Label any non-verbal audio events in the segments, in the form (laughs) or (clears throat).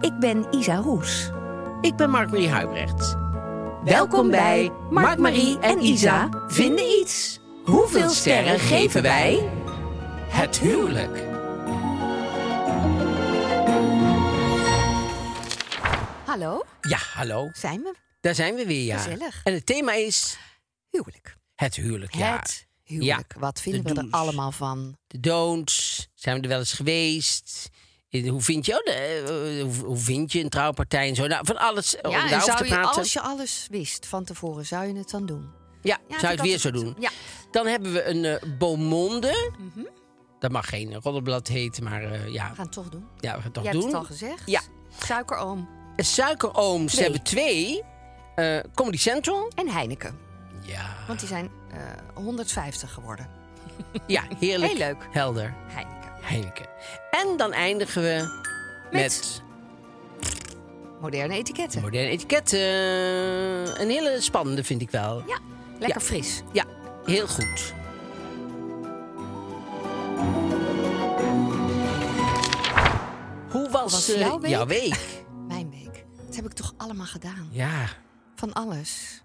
Ik ben Isa Roes. Ik ben Mark-Marie Huibrecht. Welkom bij Mark, Marie en Isa vinden iets. Hoeveel sterren geven wij? Het huwelijk. Hallo, Ja, hallo. zijn we? Daar zijn we weer, ja. Gezellig. En het thema is Huwelijk. het huwelijk, ja. Het huwelijk. Ja, Wat vinden de we er allemaal van? De don'ts. Zijn we er wel eens geweest? Eh, Hoe vind je, oh, eh, hoe, vind je een trouwpartij en zo? Nou, van alles om Ja, en daarover zou te je, praten. als je alles wist van tevoren, zou je het dan doen? Ja, Ja, zou je het weer zo doen? Ja. Dan hebben we een eh beaumonde. Dat mag geen roddelblad heten, maar eh, ja, We gaan het toch doen. ja, we gaan het toch Jij doen. hebt het al gezegd. Ja. Suikeroom En Suikerooms Twee. hebben twee. Eh, Comedy Central. en Heineken. Ja. Want die zijn eh 150 geworden. Ja, heerlijk. Heel leuk. Helder. Heineken. Heineken. En dan eindigen we met, Moderne etiketten. moderne etiketten. Een hele spannende vind ik wel. Ja, lekker Ja. fris. Ja, heel goed. Hoe was, was eh, jouw week? Jouw week? (laughs) Mijn week. Dat heb ik toch allemaal gedaan. Ja. Van alles.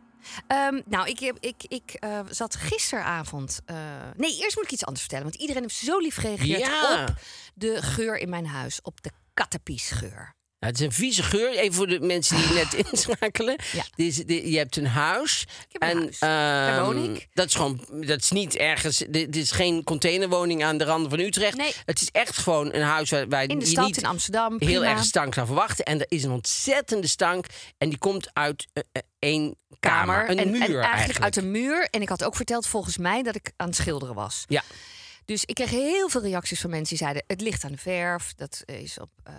Ehm, nou, ik, ik, ik eh, zat gisteravond. eh, nee, eerst moet ik iets anders vertellen. Want iedereen heeft zo lief gereageerd Ja. op de geur in mijn huis. Op de kattenpiesgeur. Nou, het is een vieze geur. Even voor de mensen die net (laughs) inschakelen. Ja. Dit is, dit- je hebt een huis. Ik heb een en, huis. Daar ehm, woon ik. Dat is gewoon, dat is niet ergens. Dit is geen containerwoning aan de randen van Utrecht. Nee. Het is echt gewoon een huis waar, waar In de stad niet in Amsterdam. heel prima. erg stank zou verwachten. En er is een ontzettende stank. En die komt uit eh, één kamer. Een en, muur en eigenlijk, eigenlijk. uit een muur. En ik had ook verteld volgens mij dat ik aan het schilderen was. Ja. Dus ik kreeg heel veel reacties van mensen die zeiden: het ligt aan de verf. Dat is op, eh,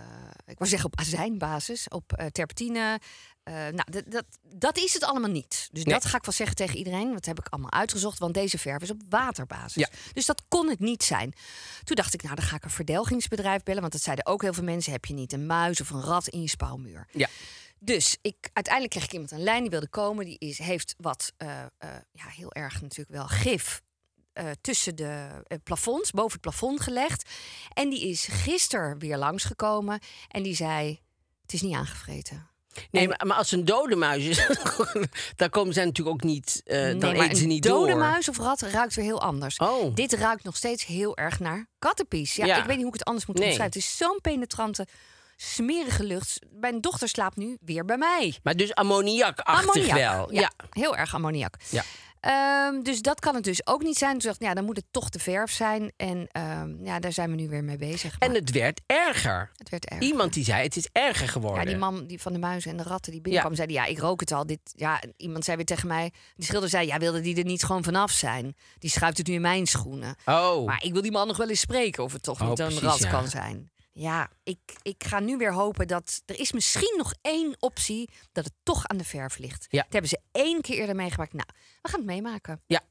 ik wou zeggen op azijnbasis, op eh, terpentine. Eh, nou, dat, dat, dat is het allemaal niet. Dus Nee. dat ga ik wel zeggen tegen iedereen. Dat heb ik allemaal uitgezocht, want deze verf is op waterbasis. Ja. Dus dat kon het niet zijn. Toen dacht ik, nou, dan ga ik een verdelgingsbedrijf bellen. Want dat zeiden ook heel veel mensen. Heb je niet een muis of een rat in je spouwmuur? Ja. Dus ik, uiteindelijk kreeg ik iemand aan de lijn die wilde komen. Die is, heeft wat, eh, eh, ja, heel erg natuurlijk wel gif eh, tussen de plafonds, boven het plafond gelegd. En die is gisteren weer langsgekomen en die zei: Het is niet aangevreten. Nee, En- maar, als een dode muis is, (laughs) dan komen zij natuurlijk ook niet. dan nee, eten ze een niet dode door. muis of rat ruikt weer heel anders. Oh. Dit ruikt nog steeds heel erg naar kattenpies. Ja, Ja. ik weet niet hoe ik het anders moet Nee. omschrijven. Het is zo'n penetrante, smerige lucht. Mijn dochter slaapt nu weer bij mij. Maar dus ammoniakachtig Ammoniak. wel. Ja, Ja. heel erg ammoniak. Ja. Ehm, dus dat kan het dus ook niet zijn. Toen dacht ik, ja, dan moet het toch de verf zijn. En ehm, ja, daar zijn we nu weer mee bezig. En het werd erger. het werd erg. Iemand die zei: het is erger geworden. Ja, die man die van de muizen en de ratten die binnenkwam, zei ja, ik rook het al. Dit, ja, iemand zei weer tegen mij, die schilder zei, ja, wilde die er niet gewoon vanaf zijn? Die schuift het nu in mijn schoenen. Oh. Maar ik wil die man nog wel eens spreken of het toch Oh, niet een precies, rat ja. kan zijn. Ja, ik, ik ga nu weer hopen dat... Er is misschien nog één optie dat het toch aan de verf ligt. Ja. Dat hebben ze één keer eerder meegemaakt. Nou, we gaan het meemaken. Ja.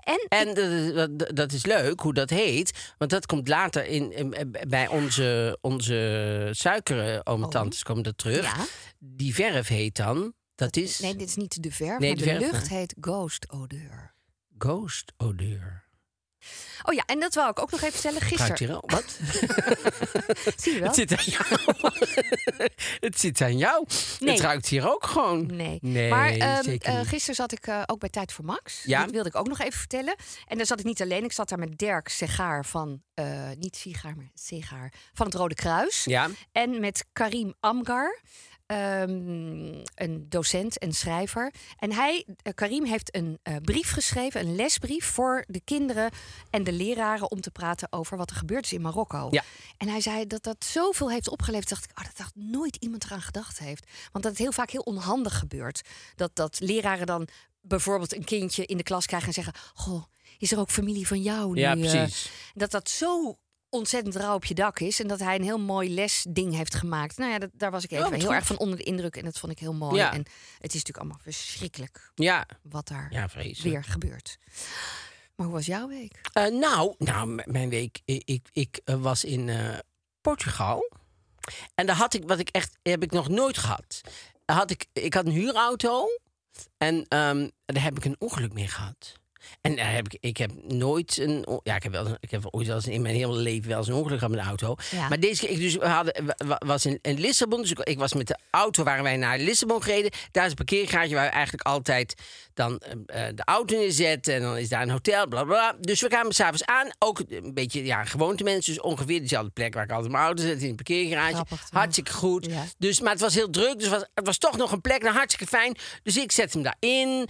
En, En dat, dat, dat is leuk hoe dat heet. Want dat komt later in, in- bij onze, onze suikeren oom en tantes komen dat terug. Ja. Die verf heet dan. Dat is Nee, dit is niet de verf, Nee, maar de de, verf, lucht heet ghost odeur. ghost odeur. Oh ja, en dat wou ik ook nog even vertellen. Ruikt Gisteren. hier al? Wat? (laughs) Zie je wel? Het zit aan jou. (laughs) het zit aan jou. Nee. Het ruikt hier ook gewoon. Nee. Nee, maar niet. gisteren zat ik eh, ook bij Tijd voor Max. Ja. Dat wilde ik ook nog even vertellen. En daar zat ik niet alleen. Ik zat daar met Dirk Segaar van... eh, niet Sigaar, maar Segaar. Van het Rode Kruis. Ja. En met Karim Amgar. Ehm, een docent en schrijver. En hij, eh, Karim, heeft een eh, brief geschreven, een lesbrief voor de kinderen en de leraren om te praten over wat er gebeurd is in Marokko. Ja. En hij zei dat dat zoveel heeft opgeleverd. Dacht ik, oh, dat dacht nooit iemand eraan gedacht heeft. Want dat het heel vaak heel onhandig gebeurt. Dat, dat leraren dan bijvoorbeeld een kindje in de klas krijgen en zeggen: Goh, is er ook familie van jou nu? Ja, eh?" precies. dat dat zo ontzettend rauw op je dak is. En dat hij een heel mooi lesding heeft gemaakt. Nou ja, dat, daar was ik even heel goed. erg van onder de indruk. En dat vond ik heel mooi. Ja. En het is natuurlijk allemaal verschrikkelijk Ja, wat daar ja weer gebeurt. Maar hoe was jouw week? Eh, nou, nou, mijn week. Ik, ik, ik eh, was in eh, Portugal. En daar had ik, wat ik echt, heb ik nog nooit gehad. Had ik, ik had een huurauto. En ehm, daar heb ik een ongeluk mee gehad. En daar heb ik, ik heb nooit een. Ja, ik heb, wel, ik heb ooit wel eens in mijn hele leven wel eens een ongeluk gehad met de auto. Ja. Maar deze keer, ik dus, we hadden, wa- wa- was in, in Lissabon. Dus ik, ik was met de auto, waren wij naar Lissabon gereden. Daar is een parkeergarage waar we eigenlijk altijd dan eh, eh, de auto neerzetten. En dan is daar een hotel, bla bla. Dus we kwamen s'avonds aan. Ook een beetje, ja, gewoonte mensen. Dus ongeveer dezelfde plek waar ik altijd mijn auto zet in de parkeergarage. Grappig? Hartstikke goed. Ja. Dus, maar het was heel druk. Dus het was, het was toch nog een plek. Nou, hartstikke fijn. Dus ik zet hem daarin.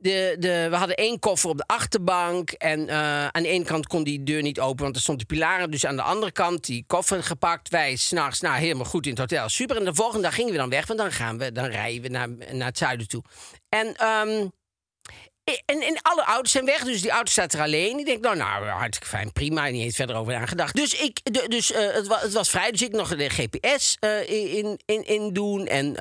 De, de, we hadden één koffer op de achterbank. En eh, aan de ene kant kon die deur niet open, want er stond de pilaren. Dus aan de andere kant die koffer gepakt. Wij s'nachts, nou helemaal goed in het hotel. Super. En de volgende dag gingen we dan weg, want dan, gaan we, dan rijden we naar, naar het zuiden toe. En, ehm, en, en alle auto's zijn weg, dus die auto staat er alleen. Ik denk, nou, nou hartstikke fijn, prima. Niet eens verder over nagedacht. Dus, ik, dus eh, het, was, het was vrij, dus ik nog de GPS eh, in, in, in doen. En,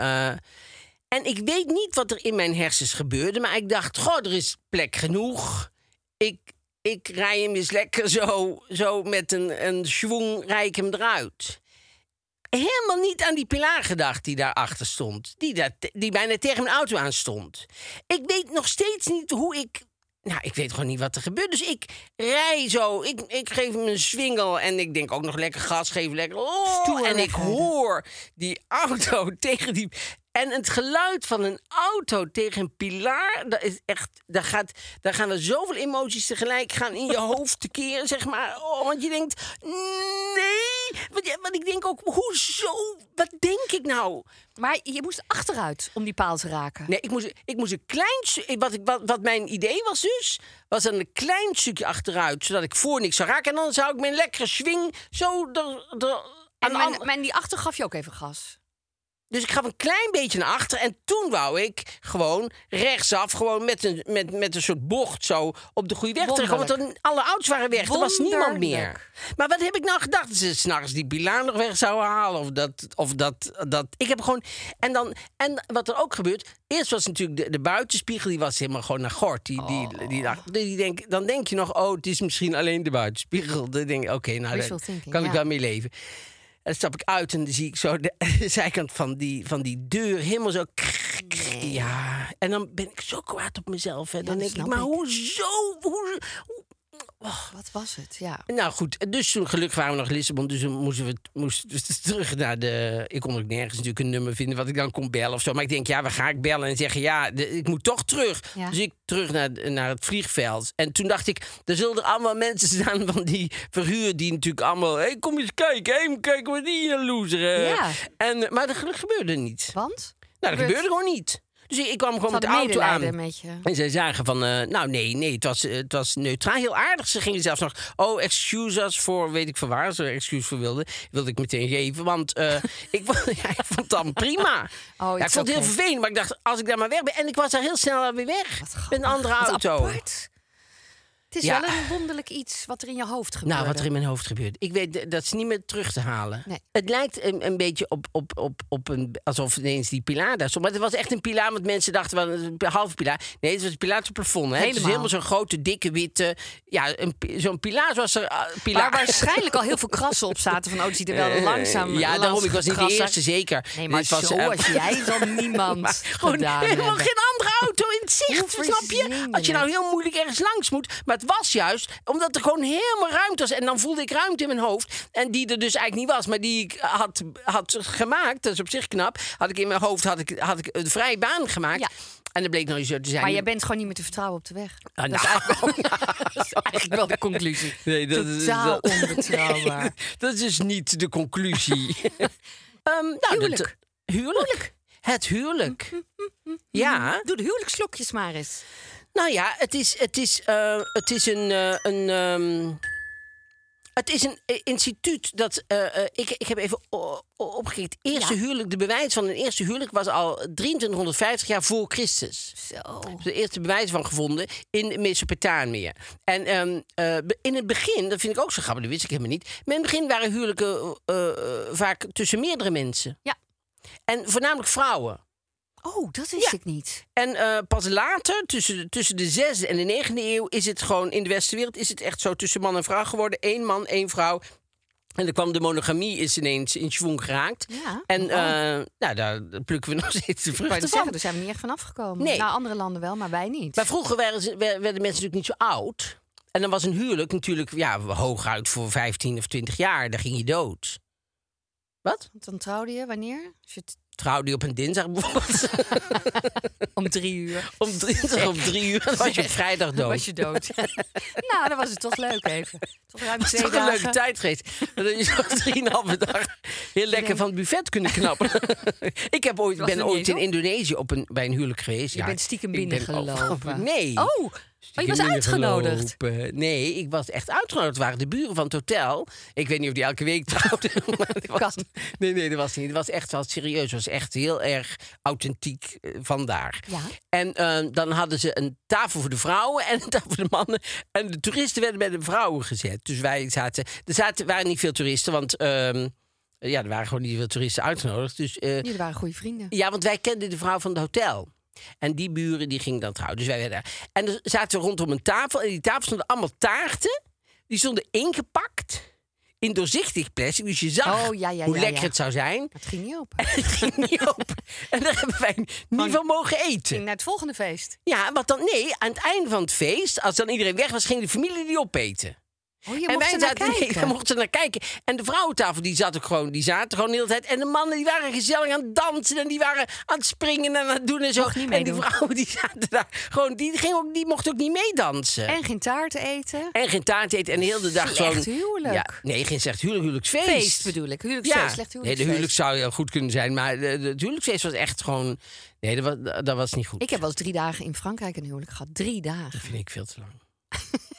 en ik weet niet wat er in mijn hersens gebeurde, maar ik dacht, goh, er is plek genoeg. Ik, ik rij hem eens lekker zo, zo met een, een schwung, rij ik hem eruit. Helemaal niet aan die pilaar gedacht die daarachter stond. Die, daar, die bijna tegen mijn auto aan stond. Ik weet nog steeds niet hoe ik. Nou, ik weet gewoon niet wat er gebeurt. Dus ik rij zo. Ik, ik geef hem een swingel. En ik denk ook nog lekker gas geven. Lekker. Oh, en ik hoor die auto (laughs) tegen die. En het geluid van een auto tegen een pilaar, dat is echt, daar, gaat, daar gaan er zoveel emoties tegelijk gaan in je (laughs) hoofd tekeer, zeg maar. Oh, want je denkt, nee. Want, want ik denk ook, hoezo? Wat denk ik nou? Maar je moest achteruit om die paal te raken. Nee, ik moest, ik moest een klein wat, ik, wat, wat mijn idee was dus, was dan een klein stukje achteruit, zodat ik voor niks zou raken. En dan zou ik mijn lekkere swing zo er, er, En mijn, mijn die achter gaf je ook even gas. Dus ik gaf een klein beetje naar achter. En toen wou ik gewoon rechtsaf, gewoon met een, met, met een soort bocht zo op de goede weg terug. Want dan, alle auto's waren weg. Er was niemand meer. Maar wat heb ik nou gedacht? Dat ze s'nachts die pilaar nog weg zouden halen. Of dat, of dat, dat. Ik heb gewoon. En, dan, en wat er ook gebeurt. Eerst was natuurlijk de, de buitenspiegel. Die was helemaal gewoon naar gort. Die, die, Oh. die, dacht- die denk, dan denk je nog, oh, het is misschien alleen de buitenspiegel. Dan denk je, oké, nou, daar kan ik ja. wel mee leven. En dan stap ik uit en dan zie ik zo de, de (laughs) zijkant van die, van die deur helemaal zo. Ja, en dan ben ik zo kwaad op mezelf. Hè. Dan denk ik, maar ik. hoezo? Hoe, hoe- Wat was het? Ja. nou goed, dus toen gelukkig waren we nog in Lissabon. Dus toen moesten we, moesten we (laughs) terug naar de... Ik kon ook nergens natuurlijk een nummer vinden wat ik dan kon bellen of zo. Maar ik denk, ja, waar ga ik bellen? En zeggen, ja, de- ik moet toch terug. Ja. Dus ik terug naar, naar het vliegveld. En toen dacht ik, er zullen er allemaal mensen staan van die verhuur... die natuurlijk allemaal, hé, hey, kom eens kijken. Hé, hey, kijk wat die hier loser. eh." Ja. En, maar dat gelukkig gebeurde niet. Want? Nou, dat gebeurde gewoon niet. Dus ik, ik kwam gewoon met de auto aan. En zij zagen van, eh, nou nee, nee, het was, eh, het was neutraal, heel aardig. Ze gingen zelfs nog, oh, excuse us voor, weet ik van waar ze er excuse voor wilden. Wilde ik meteen geven, want eh, (laughs) ik, vond, ja, ik vond het dan prima. ja, ik vond het heel okay. vervelend, maar ik dacht, als ik daar maar weg ben. En ik was daar heel snel weer weg. Met een andere auto. apart. Het is Ja. wel een wonderlijk iets wat er in je hoofd gebeurt. Nou, wat er in mijn hoofd gebeurt. Ik weet, dat is niet meer terug te halen. Nee. Het lijkt een, een beetje op, op, op, op een... Alsof ineens die pilaar daar stond. Maar het was echt een pilaar, want mensen dachten wel een halve pilaar. Nee, het was een pilaar te plafond. Hè? Het is Helemaal. helemaal zo'n grote, dikke, witte... Ja, zo'n pilaar zoals er... ah, pilaar. Waar waarschijnlijk al heel veel krassen op zaten van, oh, het ziet er wel Eh, langzaam Ja, langs daarom. Ik was niet de eerste, zeker. Nee, maar was, zo eh, als jij dan (laughs) niemand maar gewoon helemaal hebben. geen andere auto in het zicht, snap je? Als je nou het? heel moeilijk ergens langs moet. Maar Het was juist omdat er gewoon helemaal ruimte was. En dan voelde ik ruimte in mijn hoofd. En die er dus eigenlijk niet was, maar die ik had, had gemaakt. Dat is op zich knap. Had ik in mijn hoofd had ik, had ik een vrije baan gemaakt. Ja. En dat bleek nou niet zo te zijn. Maar jij bent gewoon niet meer te vertrouwen op de weg. Ah, dat, is nou. eigenlijk, (laughs) dat is eigenlijk wel de conclusie. (laughs) Nee, dat is- Totaal dat- onbetrouwbaar. (laughs) Dat is dus niet de conclusie. Ehm, nou, dat- Huwelijk. huwelijk. Het huwelijk. Ja. Doe de huwelijkslokjes maar eens. Nou ja, het is, het is, eh, het is een. eh, een ehm, het is een eh, instituut dat. ik, ik heb even opgekeken. Het eerste Ja. huwelijk, de bewijs van een eerste huwelijk was al 2350 jaar voor Christus. Zo. de eerste bewijs van gevonden in Mesopotamië. En ehm, eh, in het begin, dat vind ik ook zo grappig, dat wist ik helemaal niet. Maar in het begin waren huwelijken vaak tussen meerdere mensen. Ja. En voornamelijk vrouwen. Oh, dat wist Ja. ik niet. En eh, pas later, tussen de, tussen de zesde en de negende eeuw, is het gewoon in de westenwereld is het echt zo tussen man en vrouw geworden. Eén man, één vrouw. En dan kwam de monogamie is ineens in schwung geraakt. Ja. En Oh. eh, nou, daar plukken we nog steeds de vruchten van. zeggen, daar zijn we niet echt van afgekomen. Nee. Nou, andere landen wel, maar wij niet. Maar vroeger werden, ze, wer- werden mensen natuurlijk niet zo oud. En dan was een huwelijk natuurlijk ja, hooguit voor 15 of 20 jaar. Dan ging je dood. Wat? Want dan trouwde je wanneer? Als je Trouwde je op een dinsdag bijvoorbeeld? (laughs) om drie uur. om dinsdag op drie uur. Dan was je op vrijdag Dan dood. was je dood. (laughs) nou, dan was het toch leuk even. Toch ruim twee toch een leuke tijd geweest. Dat je zo (laughs) drieënhalve dag heel lekker van het buffet kunnen knappen. ik heb ooit, ben ooit in? Indonesië op een, bij een huwelijk geweest. Je Ja, bent stiekem binnengelopen. Nee. Oh, maar je was uitgenodigd. Nee, ik was echt uitgenodigd. Het waren de buren van het hotel. Ik weet niet of die elke week trouwden. (laughs) was, nee, nee, dat was niet. Het was echt wel serieus. Het was echt heel erg authentiek eh, vandaar. Ja. En eh, dan hadden ze een tafel voor de vrouwen en een tafel voor de mannen. En de toeristen werden bij de vrouwen gezet. Dus wij zaten... Er zaten, waren niet veel toeristen, want... ehm, ja, er waren gewoon niet veel toeristen uitgenodigd. Dus eh, Jullie waren goede vrienden. ja, want wij kenden de vrouw van het hotel. En die buren die gingen dan trouwen. Dus wij werden daar. En dan zaten we rondom een tafel. En die tafel stonden allemaal taarten. Die stonden ingepakt. In doorzichtig plastic. Dus je zag Oh, ja, ja, hoe ja, lekker het zou zijn. Het ging niet open. (laughs) Het ging niet open. En daar hebben wij niet van mogen ging eten. naar het volgende feest. Ja, wat dan? Nee, aan het einde van het feest, als dan iedereen weg was, ging de familie die opeten. Oh, je en wij zaten, (laughs) nee, we mochten naar kijken. En de vrouwentafel die zat ook gewoon, die zaten gewoon de hele tijd. En de mannen die waren gezellig aan het dansen en die waren aan het springen en aan het doen en zo. Niet en die vrouwen die zaten daar gewoon, die, gingen ook, die mochten ook niet meedansen. En, En geen taart eten. geen taart eten en de hele dag Slecht zo'n... huwelijk. Ja, nee, geen slecht huwelijk, huwelijksfeest. Feest bedoel ik. Huwelijksfeest, Ja, slecht nee, huwelijksfeest. de huwelijk zou heel goed kunnen zijn, maar het huwelijksfeest was echt gewoon... Nee, dat was, dat was niet goed. Ik heb wel eens drie dagen in Frankrijk een huwelijk gehad. Drie dagen. Dat vind ik veel te lang. (laughs)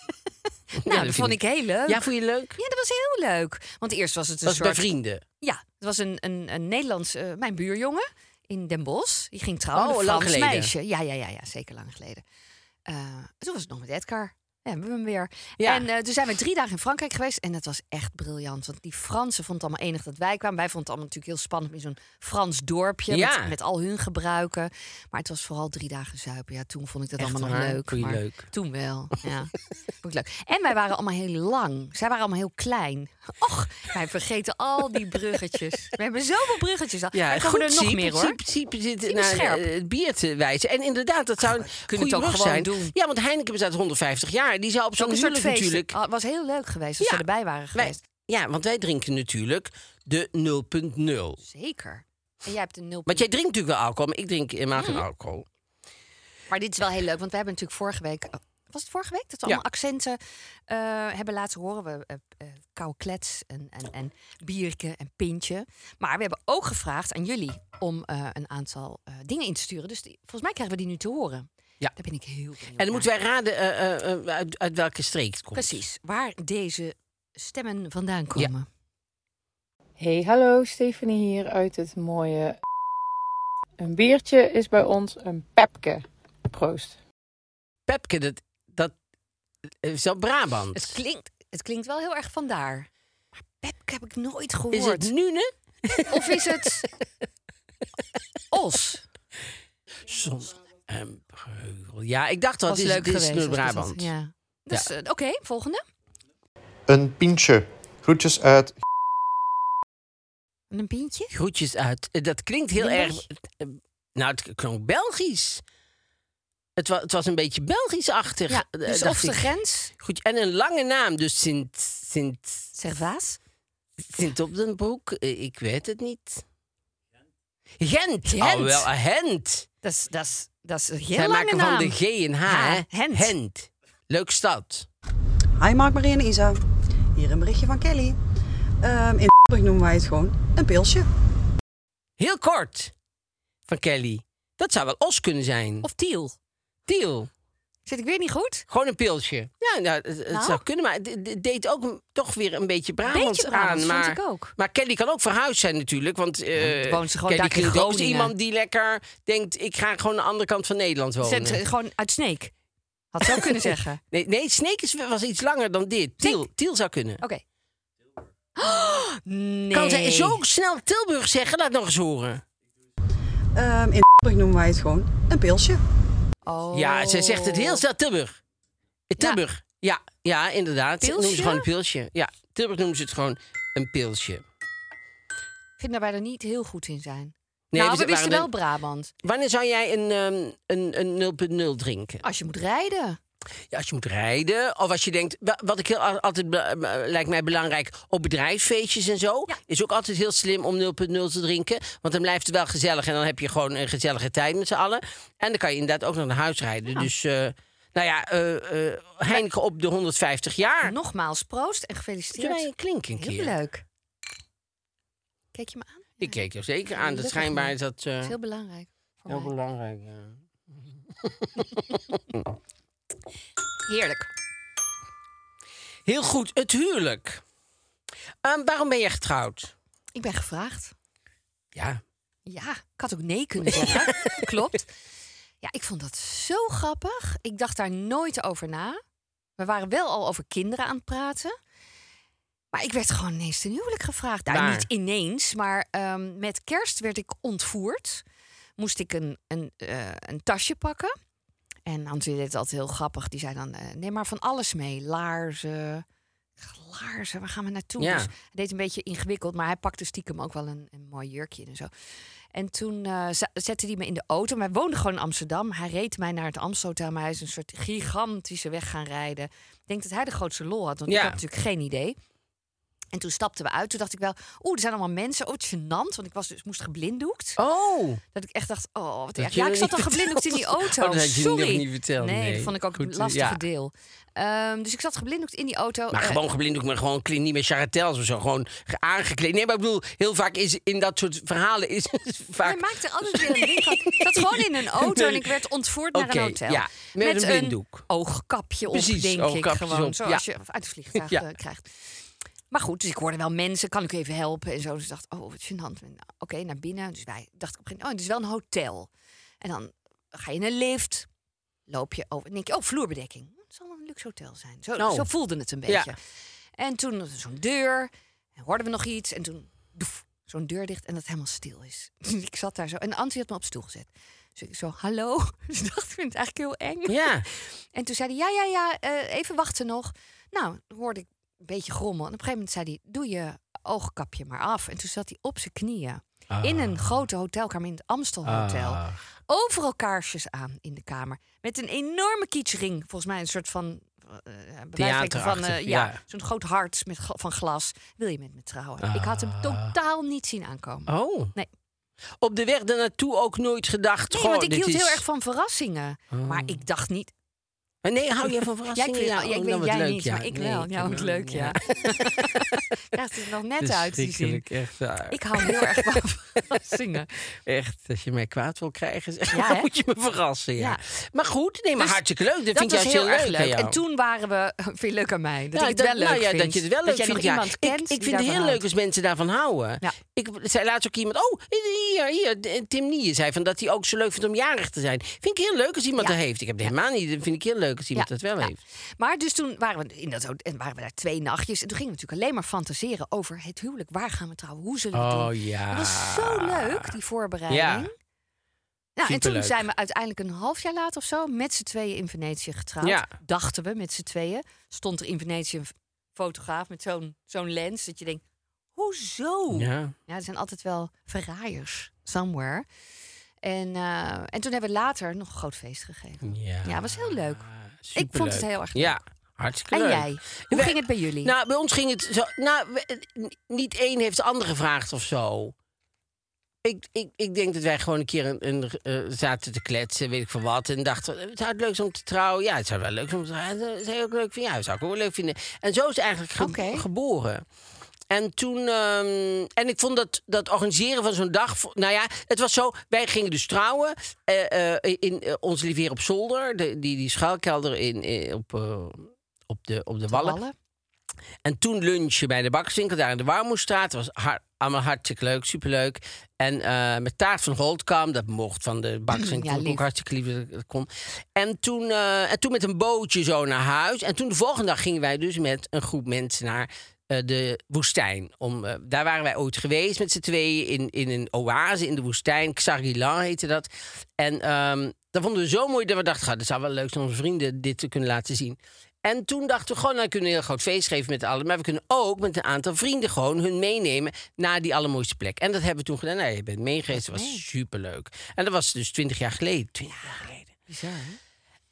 (laughs) Nou, dat vond ik heel leuk. Ja, vond je leuk? Ja, dat was heel leuk. Want eerst was het een was het bij soort... vrienden. Ja, het was een, een, een Nederlands... eh, mijn buurjongen in Den Bosch. Die ging trouwen Oh, lang geleden. meisje. Ja, ja, ja, ja, zeker lang geleden. Eh, toen was het nog met Edgar. Ja, hebben we hem weer. Ja. En eh, toen zijn we drie dagen in Frankrijk geweest. En dat was echt briljant. Want die Fransen vonden het allemaal enig dat wij kwamen. Wij vonden het allemaal natuurlijk heel spannend in zo'n Frans dorpje. Ja. Met, met al hun gebruiken. Maar het was vooral drie dagen zuipen. Ja, toen vond ik dat Echt allemaal nog leuk. Je maar leuk? Toen wel, (laughs) ja. vond ik leuk. En wij waren allemaal heel lang. Zij waren allemaal heel klein. Och, wij vergeten al die bruggetjes. (laughs) We hebben zoveel bruggetjes al. Ja, er komen er nog meer hoor. Zit naar scherp. eh, het bier te wijzen. En inderdaad, dat zou een kunnen goede het ook brug gewoon zijn. doen. Ja, want Heineken bestaat 150 jaar. Die zou op zo'n huwelijk feest. natuurlijk... Ah, Het was heel leuk geweest als Ja. ze erbij waren Wij, geweest. ja, want wij drinken natuurlijk de 0.0. Zeker. En jij hebt een nul. Want jij drinkt natuurlijk wel alcohol, maar ik drink helemaal Mhm. geen alcohol. Maar dit is wel heel leuk, want we hebben natuurlijk vorige week. oh, Was het vorige week? Dat we Ja. allemaal accenten eh, hebben laten horen. We koude klets en, en, en bierke en pintje. Maar we hebben ook gevraagd aan jullie om een aantal dingen in te sturen. Dus die- volgens mij krijgen we die nu te horen. Ja. Daar ben ik heel benieuwd En dan naar. moeten wij raden eh, eh, eh, uit, uit welke streek het komt. Precies, waar deze stemmen vandaan komen. Hey, hallo, Stephanie hier uit het mooie. Een biertje is bij ons een pepke. Proost. Pepke, dat, dat is wel Brabant. Het, klinkt, het klinkt wel heel erg vandaar. Maar Pepke heb ik nooit gehoord. is het Nune? Of is het (laughs) Os? Zon Breugel. Ja, ik dacht Was het is, leuk dit is geweest. dit Noord-Brabant. was. Ja. Dus, eh, Oké, volgende. Een pintje. Groetjes uit Een pintje? Groetjes uit. Eh, Dat klinkt heel erg... Limburg? eh, Nou, het klonk Belgisch. Het, wa het was een beetje Belgisch-achtig. Ja, dus of de ik. grens, Goed, en een lange naam, dus Sint, Sint, Servaas. Sint op den Broek. Ik weet het niet. Gent. Gent. Oh, wel, een Gent. Dat is, dat is, dat is een heel Zij lange maken naam. van de G en H, Ja, hè? Gent. Leuk stad. Hi Mark, Marie en Isa. Hier een berichtje van Kelly. Ehm, in noemen wij het gewoon een pilsje. Heel kort. Van Kelly. Dat zou wel Os kunnen zijn. Of Tiel. Tiel. Zit ik weer niet goed? Gewoon een pilsje. Ja, nou, het, het Nou? zou kunnen, maar het, deed ook toch weer een beetje Brabants Beetje Brabants, aan. vond Maar, ik ook. maar Kelly kan ook verhuisd zijn natuurlijk. Want eh dan woont ze gewoon Kelly klinkt ook iemand die lekker denkt... ik ga gewoon aan de andere kant van Nederland wonen. Zet, gewoon uit Sneek. Had ze ook kunnen (laughs) zeggen. Nee, nee Sneek is, was iets langer dan dit. Tiel, Tiel zou kunnen. Oké. Oh, (gasps) nee. Kan zij zo snel Tilburg zeggen? Laat nog eens horen. Ehm, in noemen wij het gewoon een pilsje. Oh. Ja, zij zegt het heel snel. Tilburg. Eh, Tilburg. Ja, ja, inderdaad. Pilsje? Noemen ze gewoon een pilsje. Ja, Tilburg noemen ze het gewoon een pilsje. Ik vind dat wij er niet heel goed in zijn. Nee, nou, we wisten wel Brabant. Wanneer zou jij een, ehm, een, een 0.0 drinken? Als je moet rijden. Ja, als je moet rijden. Of als je denkt, wa- wat ik heel al- altijd be- lijkt mij belangrijk op bedrijfsfeestjes en zo. Ja. Is ook altijd heel slim om 0.0 te drinken. Want dan blijft het wel gezellig en dan heb je gewoon een gezellige tijd met z'n allen. En dan kan je inderdaad ook nog naar huis rijden. Dus, eh, nou ja, eh, eh, Heineken op de 150 jaar. Nogmaals, proost en gefeliciteerd. een klink een Heel keer? leuk. Kijk je me aan? Ik keek er zeker aan. Dat schijnbaar is dat eh, Dat is heel belangrijk voor heel mij. belangrijk. ja. (laughs) (laughs) Heerlijk. Heel goed, het huwelijk. Ehm, waarom ben je getrouwd? Ik ben gevraagd. Ja, Ja, ik had ook nee kunnen zeggen. (laughs) Klopt. Ja, ik vond dat zo grappig. Ik dacht daar nooit over na. We waren wel al over kinderen aan het praten. Maar ik werd gewoon ineens ten huwelijk gevraagd. Nou, Waar? niet ineens, maar ehm, met kerst werd ik ontvoerd. Moest ik een, een, eh, een tasje pakken. En Hans deed het altijd heel grappig. Die zei dan, eh, neem maar van alles mee. Laarzen, laarzen, waar gaan we naartoe? Ja. Dus hij deed een beetje ingewikkeld, maar hij pakte stiekem ook wel een, een mooi jurkje en zo. En toen za- zette hij me in de auto. Wij woonden gewoon in Amsterdam. Hij reed mij naar het Amstelhotel, maar hij is een soort gigantische weg gaan rijden. Ik denk dat hij de grootste lol had, want Ja. ik had natuurlijk geen idee. En toen stapten we uit. Toen dacht ik wel, oeh, er zijn allemaal mensen. Oh, het gênant, want ik was dus moest geblinddoekt. Oh, Dat ik echt dacht, oh, wat erg. je Ja, ik zat al geblinddoekt in die auto. Oh, dat had je Sorry. niet verteld, Nee, nee. dat vond ik ook het lastige ja. deel. Ehm, dus ik zat geblinddoekt in die auto. maar Eh, gewoon geblinddoekt, maar gewoon niet met charretels of zo. Gewoon ge- aangekleed. Nee, maar ik bedoel, heel vaak is in dat soort verhalen is vaak... Hij maakte altijd weer een ding. Ik zat gewoon in een auto en ik werd ontvoerd naar een hotel. ja, met een blinddoek. oogkapje op, Precies, denk ik. Gewoon, op, zoals je uit het vliegtuig Ja. eh, krijgt. Maar goed, dus ik hoorde wel mensen. Kan ik even helpen? En zo. Dus ik dacht, oh, wat gênant. Nou, Oké, naar binnen. Dus wij dacht ik op een gegeven moment, oh, het is wel een hotel. En dan ga je in een lift. Loop je over. En denk je, oh, vloerbedekking. Het zal wel een luxe hotel zijn. Zo, Oh. zo voelde het een Ja. beetje. En toen zo'n deur. En hoorden we nog iets. En toen doef, zo'n deur dicht en dat het helemaal stil is. (laughs) ik zat daar zo. En Antje had me op stoel gezet. Dus ik zo, hallo. (laughs) Dus ik dacht, ik vind het eigenlijk heel eng. Ja, (laughs) En toen zei hij, ja, ja, ja, eh, even wachten nog. Nou, hoorde ik een beetje grommel. En op een gegeven moment zei hij, doe je oogkapje maar af. En toen zat hij op zijn knieën. In een grote hotelkamer in het Amstel Hotel. Ah. Overal kaarsjes aan in de kamer. Met een enorme kietsring. Volgens mij een soort van... wijze van eh, ja, ja. zo'n groot hart met, van glas. Wil je met me trouwen? Ik had hem totaal niet zien aankomen. oh. Nee. Op de weg daarnaartoe ook nooit gedacht. Nee, goh, want ik hield is... heel erg van verrassingen. Maar ik dacht niet... Maar Nee, hou je van Ja, ik verrassingen? ja, oh, ik dan weet wat jij leuk, niet, ja. maar ik Nee, wel. Ja, wat leuk, ja. Krijgt (laughs) het er nog net uit, zin. Verschrikkelijk, echt. Ik hou heel erg van (laughs) verrassingen. Echt, als je mij kwaad wil krijgen, Ja, hè? moet je me verrassen. Ja. Ja. Maar goed, nee, maar Dus hartstikke leuk. Dat, Dat vind ik juist heel heel erg leuk. leuk. En toen waren we... (laughs) Vind je leuk aan mij? Dat Ja, ik het wel leuk nou ja, vind. dat je het wel leuk jij vindt. nog ja. iemand kent ik, ik vind het heel leuk als mensen daarvan houden. Ja. Ik zei laatst ook iemand, oh, hier, hier, Tim Nie zei van dat hij ook zo leuk vindt om jarig te zijn. Vind ik heel leuk als iemand Ja. dat heeft. Ik heb het helemaal niet. Dat vind ik heel leuk als iemand Ja, dat wel heeft. Maar dus toen waren we, in dat, en waren we daar twee nachtjes. En toen gingen we natuurlijk alleen maar fantaseren over het huwelijk. Waar gaan we trouwen? Hoe zullen we het Oh doen? ja. Dat was zo leuk, die voorbereiding. Ja. Nou, en toen zijn we uiteindelijk een half jaar later of zo met z'n tweeën in Venetië getrouwd. Ja. Dachten we met z'n tweeën. Stond er in Venetië een fotograaf met zo'n zo'n lens. Dat je denkt, hoezo? Ja. Ja, er zijn altijd wel verraaiers somewhere. En, eh, en toen hebben we later nog een groot feest gegeven. Ja, Ja, was heel leuk. Superleuk. vond het heel erg leuk. Ja, hartstikke En leuk. jij? Hoe We- ging het bij jullie? Nou, bij ons ging het zo. Nou, we- niet één heeft de ander gevraagd of zo. Ik, ik, ik denk dat wij gewoon een keer een, een, eh, zaten te kletsen, weet ik van wat. En dachten, het zou het leuk zijn om te trouwen. Ja, het zou wel leuk zijn om te trouwen. Dat zou ook leuk vinden. Ja, zou ik ook wel leuk vinden. En zo is het eigenlijk ge- geboren. En toen, ehm, en ik vond dat, dat organiseren van zo'n dag. Nou ja, het was zo. Wij gingen dus trouwen eh, eh, in eh, onze liveer op zolder, de, die, die schuilkelder in, eh, op, op de, op de wallen. Wallen? En toen lunchen bij de bakkerswinkel daar in de Warmoestraat. Was har- allemaal hartstikke leuk, superleuk. En eh, met taart van Holtkam, dat mocht van de bakkerswinkel. (clears throat) Ja, ook hartstikke lief dat kon. En toen, eh, en toen met een bootje zo naar huis. En toen de volgende dag gingen wij dus met een groep mensen naar eh, de woestijn. Om, daar waren wij ooit geweest met z'n tweeën in, in een oase in de woestijn. Xargilan heette dat. En ehm, dat vonden we zo mooi dat we dachten, "Ga, dat zou wel leuk zijn om onze vrienden dit te kunnen laten zien. En toen dachten we gewoon, nou we kunnen een heel groot feest geven met allen. Maar we kunnen ook met een aantal vrienden gewoon hun meenemen naar die allermooiste plek. En dat hebben we toen gedaan. Nou, je bent meegeweest, dat was superleuk. En dat was dus twintig jaar geleden. 20 jaar geleden. Bizar, hè?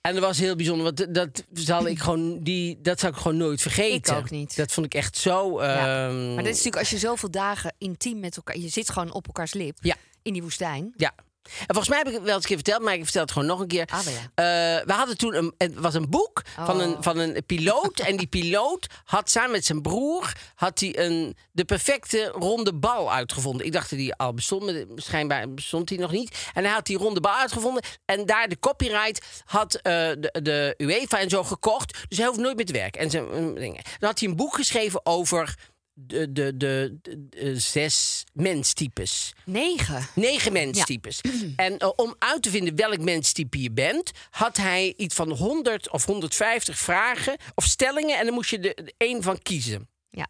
En dat was heel bijzonder, want dat zal ik gewoon, die, dat zou ik gewoon nooit vergeten. Ik ook niet. Dat vond ik echt zo. Ja. ehm, Maar dat is natuurlijk als je zoveel dagen intiem met elkaar... Je zit gewoon op elkaars lip Ja. in die woestijn. Ja. En volgens mij heb ik het wel eens een keer verteld, maar ik vertel het gewoon nog een keer. Ah, ja. Eh, we hadden toen een, het was een boek van, een, Oh. van een piloot. en die piloot had samen met zijn broer had hij een, de perfecte ronde bal uitgevonden. Ik dacht dat die al bestond, maar schijnbaar bestond die nog niet. En hij had die ronde bal uitgevonden. En daar de copyright had eh, de, de UEFA en zo gekocht. Dus hij hoeft nooit meer te werken. En zijn dingen. Dan had hij een boek geschreven over de, de, de, de- de zes menstypes. Negen. Negen menstypes. En eh, om uit te vinden welk menstype je bent, had hij iets van 100 of 150 vragen of stellingen. En dan moest je er één van kiezen. Ja.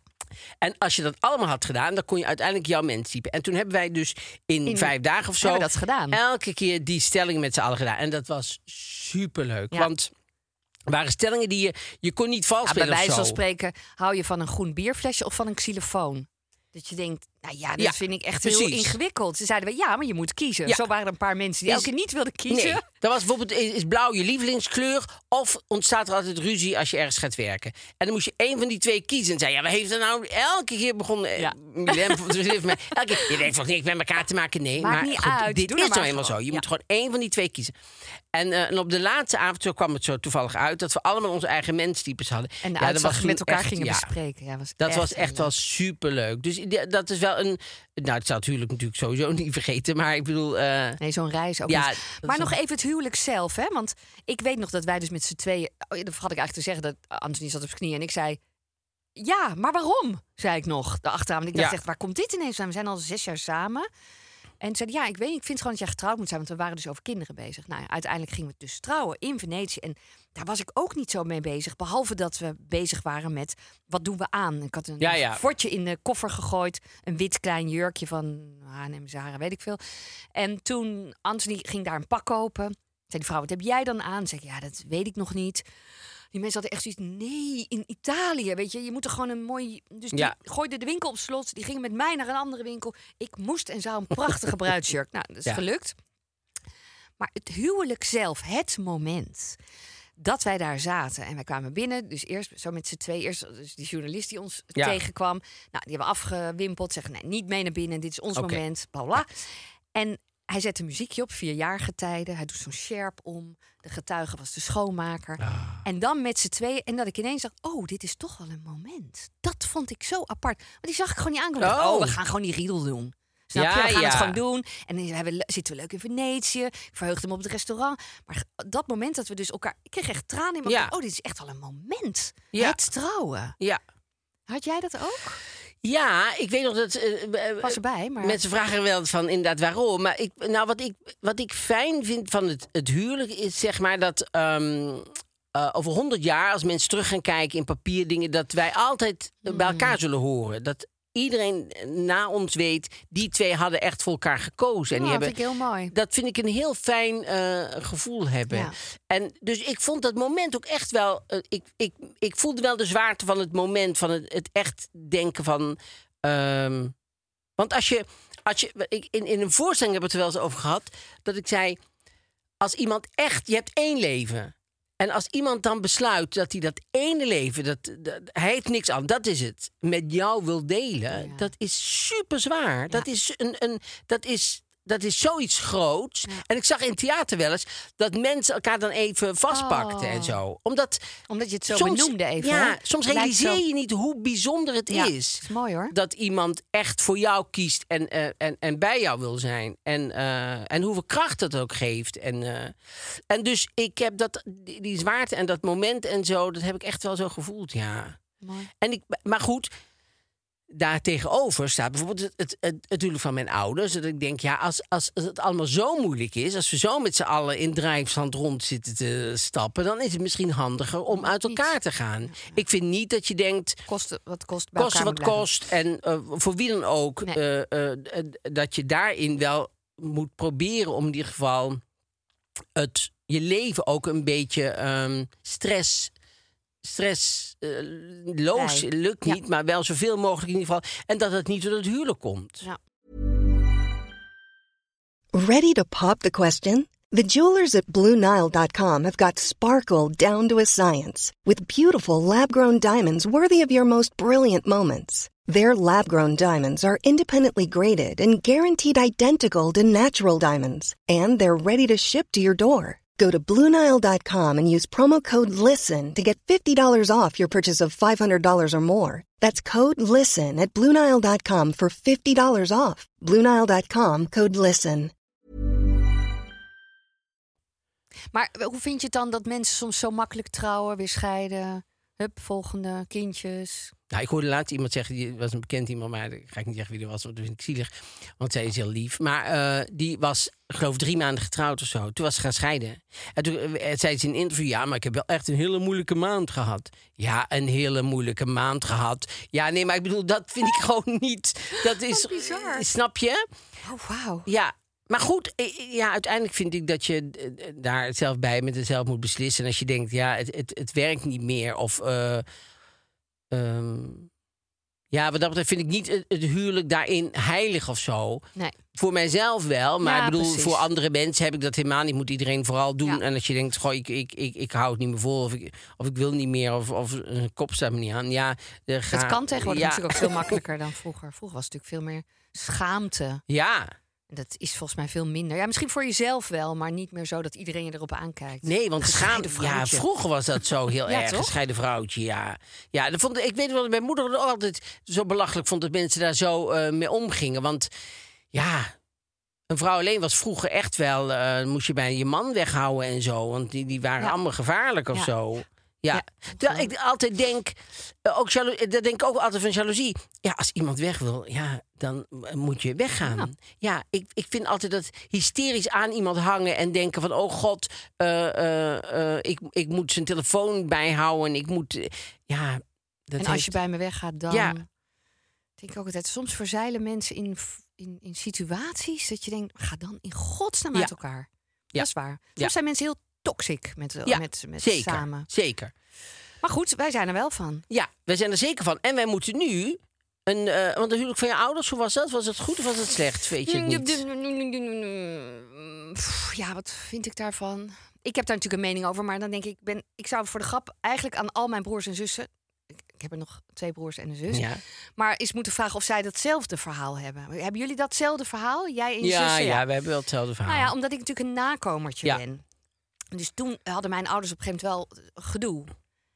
En als je dat allemaal had gedaan, dan kon je uiteindelijk jouw menstype. En toen hebben wij dus in, In- vijf dagen of zo dat gedaan. elke keer die stellingen met z'n allen gedaan. En dat was superleuk. Ja. Want waren stellingen die je, je kon niet vals Ja, bij spelen of wijze van spreken, hou je van een groen bierflesje of van een xylofoon? Dat je denkt, nou ja, dat Ja, vind ik echt heel ingewikkeld. Ze zeiden we, ja, maar je moet kiezen. Ja. Zo waren er een paar mensen die Is- elke keer niet wilden kiezen. Nee, was bijvoorbeeld, is blauw je lievelingskleur? Of ontstaat er altijd ruzie als je ergens gaat werken? En dan moest je één van die twee kiezen. En zei, ja, wat heeft er nou elke keer begonnen? eh, Ja. Van- (laughs) elke keer, je denkt toch niks met elkaar te maken? Nee, Maakt maar niet goed, uit, dit doe is nou eenmaal zo. Je Ja. moet gewoon één van die twee kiezen. En, eh, en op de laatste avond zo kwam het zo toevallig uit... dat we allemaal onze eigen menstypes hadden. En de Ja, dat was met elkaar echt- gingen ja. bespreken. Ja, was Dat echt was echt wel leuk. superleuk. Dus dat is wel een... Nou, het zou het huwelijk natuurlijk sowieso (laughs) niet vergeten. Maar ik bedoel... eh, Nee, zo'n reis ook Ja, niet. Maar nog even het huwelijk zelf, hè? Want ik weet nog dat wij dus met z'n tweeën... Oh, ja, dat had ik eigenlijk te zeggen dat Anthony zat op zijn knieën en ik zei... Ja, maar waarom? Zei ik nog, de achteraan. Want ik dacht Ja. echt, waar komt dit ineens aan? We zijn al zes jaar samen. En ze zei, ja, ik weet ik vind gewoon dat jij getrouwd moet zijn. Want we waren dus over kinderen bezig. Nou, ja, uiteindelijk gingen we dus trouwen in Venetië. En daar was ik ook niet zo mee bezig. Behalve dat we bezig waren met, wat doen we aan? Ik had een Ja, ja. fortje in de koffer gegooid. Een wit klein jurkje van H&M, Zara, weet ik veel. En toen, Anthony ging daar een pak kopen. Zei die vrouw, wat heb jij dan aan? Zeg ik, ja, dat weet ik nog niet. Die mensen hadden echt zoiets, nee, in Italië, weet je, je moet er gewoon een mooi... Dus die Ja. gooide de winkel op slot, die gingen met mij naar een andere winkel. Ik moest en zou een prachtige (laughs) bruidsjurk. Nou, dat is Ja. gelukt. Maar het huwelijk zelf, het moment dat wij daar zaten en wij kwamen binnen, dus eerst zo met z'n twee, eerst dus die journalist die ons Ja. tegenkwam, nou, die hebben afgewimpeld, zeggen nee, niet mee naar binnen, dit is ons moment, bla bla. En hij zet een muziekje op, vierjarige tijden. Hij doet zo'n sjerp om. De getuige was de schoonmaker. Ah. En dan met z'n tweeën. En dat ik ineens dacht, oh, dit is toch wel een moment. Dat vond ik zo apart. Want die zag ik gewoon niet aankomen. Oh. Oh, we gaan gewoon die riedel doen. Snap je? We gaan het gewoon doen. En dan hebben we, zitten we leuk in Venetië. Ik verheugde me op het restaurant. Maar dat moment dat we dus elkaar... Ik kreeg echt tranen in mijn Ja. Oh, dit is echt wel een moment. Het trouwen. ja. Had jij dat ook? Ja, ik weet nog dat. eh, eh, Was erbij, maar... Mensen vragen wel van inderdaad waarom. Maar ik, nou, wat, ik, wat ik fijn vind van het, het huwelijk is zeg maar dat. ehm, eh, over honderd jaar, als mensen terug gaan kijken in papierdingen, dat wij altijd eh, bij elkaar zullen horen. Dat iedereen na ons weet, die twee hadden echt voor elkaar gekozen. En die dat hebben, vind ik heel mooi. dat vind ik een heel fijn eh, gevoel hebben. Ja. En dus ik vond dat moment ook echt wel. eh, ik, ik, ik voelde wel de zwaarte van het moment, van het, het echt denken van. ehm, want als je, als je, ik, in, in een voorstelling hebben we het er wel eens over gehad. Dat ik zei, als iemand echt, je hebt één leven. En als iemand dan besluit dat hij dat ene leven, dat, dat- hij heeft niks aan, dat is het, met jou wil delen, dat is super zwaar. Dat is een, een dat is. Dat is zoiets groots. En ik zag in theater wel eens dat mensen elkaar dan even vastpakten en zo. Omdat, Omdat je het zo soms, benoemde even. Ja, soms realiseer zo- je niet hoe bijzonder het Ja, is is mooi hoor. dat iemand echt voor jou kiest en, eh, en, en bij jou wil zijn. En, eh, en hoeveel kracht dat ook geeft. En, eh, en dus ik heb dat, die, die zwaarte en dat moment en zo, dat heb ik echt wel zo gevoeld, ja. Mooi. En ik, maar goed, daar tegenover staat bijvoorbeeld het, het, het, het huwelijk van mijn ouders. Dat ik denk, ja, als, als het allemaal zo moeilijk is, als we zo met z'n allen in drijfstand rond zitten te stappen, dan is het misschien handiger om uit elkaar te gaan. Ik vind niet dat je denkt, Kosten wat kost bij kosten wat kost. En eh, voor wie dan ook, Nee. eh, eh, dat je daarin wel moet proberen om in ieder geval het, je leven ook een beetje ehm, stress. Stressloos Vrij. lukt Ja. niet, maar wel zoveel mogelijk in ieder geval. En dat het niet door het huwelijk komt. Ja. Ready to pop the question? The jewelers at BlueNile.com have got sparkle down to a science with beautiful lab grown diamonds worthy of your most brilliant moments. Their lab grown diamonds are independently graded and guaranteed identical to natural diamonds, and they're ready to ship to your door. Go to BlueNile.com and use promo code LISTEN to get $50 off your purchase of $500 or more. That's code LISTEN at BlueNile.com for $50 off. BlueNile.com code LISTEN. Maar hoe vind je het dan dat mensen soms zo makkelijk trouwen, weer scheiden? Hup, volgende, kindjes. Nou, ik hoorde laatst iemand zeggen, die was een bekend iemand, maar ik ga ik niet zeggen wie er was, want dat vind ik zielig. Want zij is heel lief. Maar eh, die was, ik geloof, drie maanden getrouwd of zo. Toen was ze gaan scheiden. En toen eh, zei ze in een interview, ja, maar ik heb wel echt een hele moeilijke maand gehad. Ja, een hele moeilijke maand gehad. Ja, nee, maar ik bedoel, dat vind ik (laughs) gewoon niet. Dat is, bizar. snap je? Oh, wauw. Ja, maar goed, eh, ja, uiteindelijk vind ik dat je eh, daar zelf bij met zelf moet beslissen. En als je denkt, ja, het, het, het werkt niet meer. Of eh, ehm, ja, wat dat betreft vind ik niet het, het huwelijk daarin heilig of zo. Nee. Voor mijzelf wel, maar Ja, ik bedoel, precies. voor andere mensen heb ik dat helemaal niet. Moet iedereen vooral doen. Ja. En als je denkt, goh, ik, ik, ik, ik hou het niet meer vol, of ik, of ik wil niet meer, of, of een kop staat me niet aan. Ja, eh, Het kan tegenwoordig ja. natuurlijk ook veel (laughs) makkelijker dan vroeger. Vroeger was het natuurlijk veel meer schaamte. Ja, Dat is volgens mij veel minder. Ja, misschien voor jezelf wel, maar niet meer zo dat iedereen je erop aankijkt. Nee, want Gescheiden ja, vroeger was dat zo heel (laughs) Ja, erg. toch? Gescheiden vrouwtje, ja. Ja, dat vond, ik weet wel dat mijn moeder het altijd zo belachelijk vond dat mensen daar zo eh, mee omgingen. Want ja, een vrouw alleen was vroeger echt wel, eh, moest je bijna je man weghouden en zo. Want die, die waren Ja. allemaal gevaarlijk of Ja. zo. Ja, terwijl ik altijd denk, eh, ook jalo- dat denk ik ook altijd van jaloezie. Ja, als iemand weg wil, ja, dan eh, moet je weggaan. Ja, ik, ik vind altijd dat hysterisch aan iemand hangen en denken van, oh god, eh, eh, eh, ik, ik moet zijn telefoon bijhouden. En ik moet, eh, ja. Dat en als heeft- je bij me weggaat, dan Ja. denk ik ook altijd. Soms verzeilen mensen in, in, in situaties dat je denkt, ga dan in godsnaam Ja. uit elkaar. Ja. Dat is waar. Soms zijn mensen heel toxic met, Ja, met, met zeker, samen. zeker. Maar goed, wij zijn er wel van. Ja, wij zijn er zeker van. En wij moeten nu... Een, eh, want de huwelijk van je ouders, hoe was dat? Was het goed of was het slecht? Weet je het niet? Ja, wat vind ik daarvan? Ik heb daar natuurlijk een mening over, maar dan denk ik, ben, ik zou voor de grap eigenlijk aan al mijn broers en zussen. Ik, heb er nog twee broers en een zus. Ja. Maar eens moeten vragen of zij datzelfde verhaal hebben. Hebben jullie datzelfde verhaal? Jij en je Ja, zussen? ja, we hebben wel hetzelfde verhaal. Nou ja, omdat ik natuurlijk een nakomertje Ja. ben. Dus toen hadden mijn ouders op een gegeven moment wel eh, gedoe.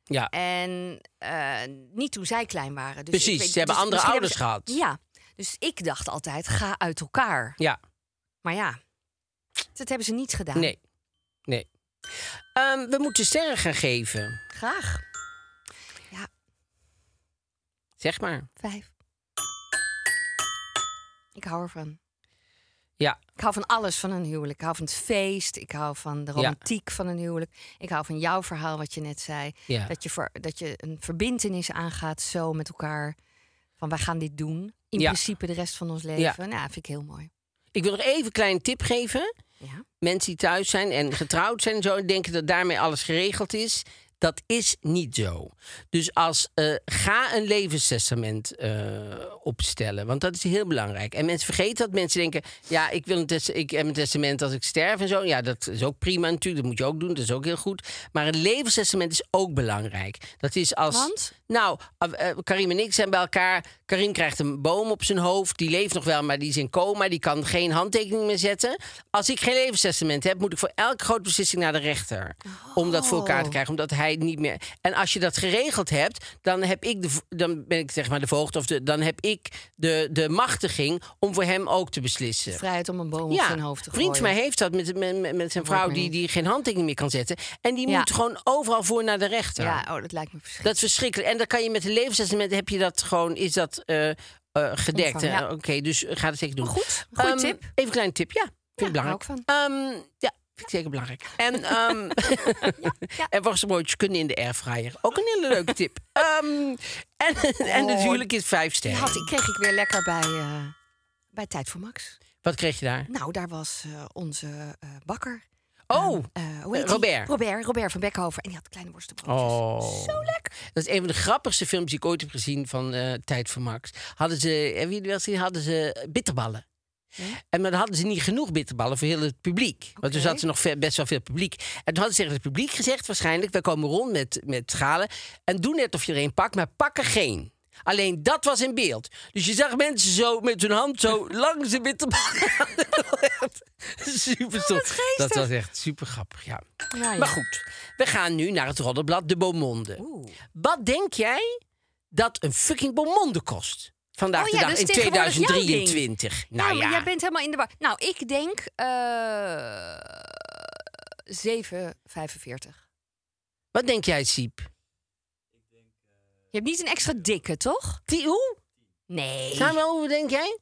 ja. En eh, niet toen zij klein waren. Dus Precies, ik ze hebben dus andere ouders hebben ze- gehad. Ja, dus ik dacht altijd, ga uit elkaar. Ja, Maar ja, dat hebben ze niet gedaan. nee. Nee. Ehm, we moeten sterren gaan geven. Graag. Ja, Zeg maar. vijf. Ik hou ervan. Ik hou van alles van een huwelijk. Ik hou van het feest. Ik hou van de romantiek van een huwelijk. Ik hou van jouw verhaal, wat je net zei. Ja. Dat, je ver- dat je een verbintenis aangaat zo met elkaar. Van wij gaan dit doen. In Ja. principe de rest van ons leven. Ja. Nou, vind ik heel mooi. ik wil nog even een kleine tip geven. Ja. Mensen die thuis zijn en getrouwd zijn en zo... en denken dat daarmee alles geregeld is. Dat is niet zo. Dus als, eh, ga een levenstestament eh, opstellen. Want dat is heel belangrijk. En mensen vergeten dat. Mensen denken, ja, ik, wil een ik heb een testament als ik sterf en zo. Ja, dat is ook prima natuurlijk. Dat moet je ook doen. Dat is ook heel goed. Maar een levenstestament is ook belangrijk. Dat is als... Nou, eh, Karim en ik zijn bij elkaar. Karim krijgt een boom op zijn hoofd. Die leeft nog wel, maar die is in coma. Die kan geen handtekening meer zetten. Als ik geen levenstestament heb, moet ik voor elke grote beslissing naar de rechter. Om dat voor elkaar te krijgen, omdat hij niet meer. En als je dat geregeld hebt, dan heb ik de, dan ben ik zeg maar de voogd of de, dan heb ik de, de machtiging om voor hem ook te beslissen. Vrijheid om een boom op zijn hoofd te gooien. vriend van mij heeft dat met, met, zijn vrouw die, die geen handtekening meer kan zetten. En die Ja. moet gewoon overal voor naar de rechter. Ja, oh, dat lijkt me verschrikkelijk. Dat is verschrikkelijk. En dan kan je met een levenstestament heb je dat gewoon, is dat eh, eh, gedekt. Ja. Oké, dus ga het zeker doen. Goed, goeie Ehm, tip. Even een kleine tip, ja. Vind ik belangrijk. Ehm, ja, vind ik zeker belangrijk. En, (laughs) ehm en worstenbroodjes kunnen in de airfryer. Ook een hele leuke tip. En, en natuurlijk is vijf sterren. had, ik kreeg ik weer lekker bij, eh, bij Tijd voor Max. Wat kreeg je daar? Nou, daar was eh, onze eh, bakker. Oh, Eh, hoe heet eh? Robert. Robert. Robert van Bekhoven. En die had kleine worstenbroodjes. Oh. Zo lekker. Dat is een van de grappigste films die ik ooit heb gezien van eh, Tijd voor Max. Hadden ze, hebben jullie wel eens gezien, hadden ze bitterballen. En maar dan hadden ze niet genoeg bitterballen voor heel het publiek. Want toen zat er nog ve- best wel veel publiek. En toen hadden ze tegen het publiek gezegd, waarschijnlijk... wij komen rond met, met schalen en doe net of je er een pakt, maar pak er geen. Alleen dat was in beeld. Dus je zag mensen zo met hun hand zo (laughs) langs de bitterballen. (laughs) super stom. dat was echt super grappig, ja. Ja, ja. Maar goed, we gaan nu naar het roddelblad De Beaumonde. Wat denk jij dat een fucking Beaumonde kost? Vandaag Oh de dag dat in is tegenwoordig jouw ding. 2023. Nou ja, jij bent helemaal in de war. Nou, ik denk eh 7,45. wat denk jij, Siep? Je hebt niet een extra dikke, toch? Die, hoe? Nee. Samuel, hoe denk jij?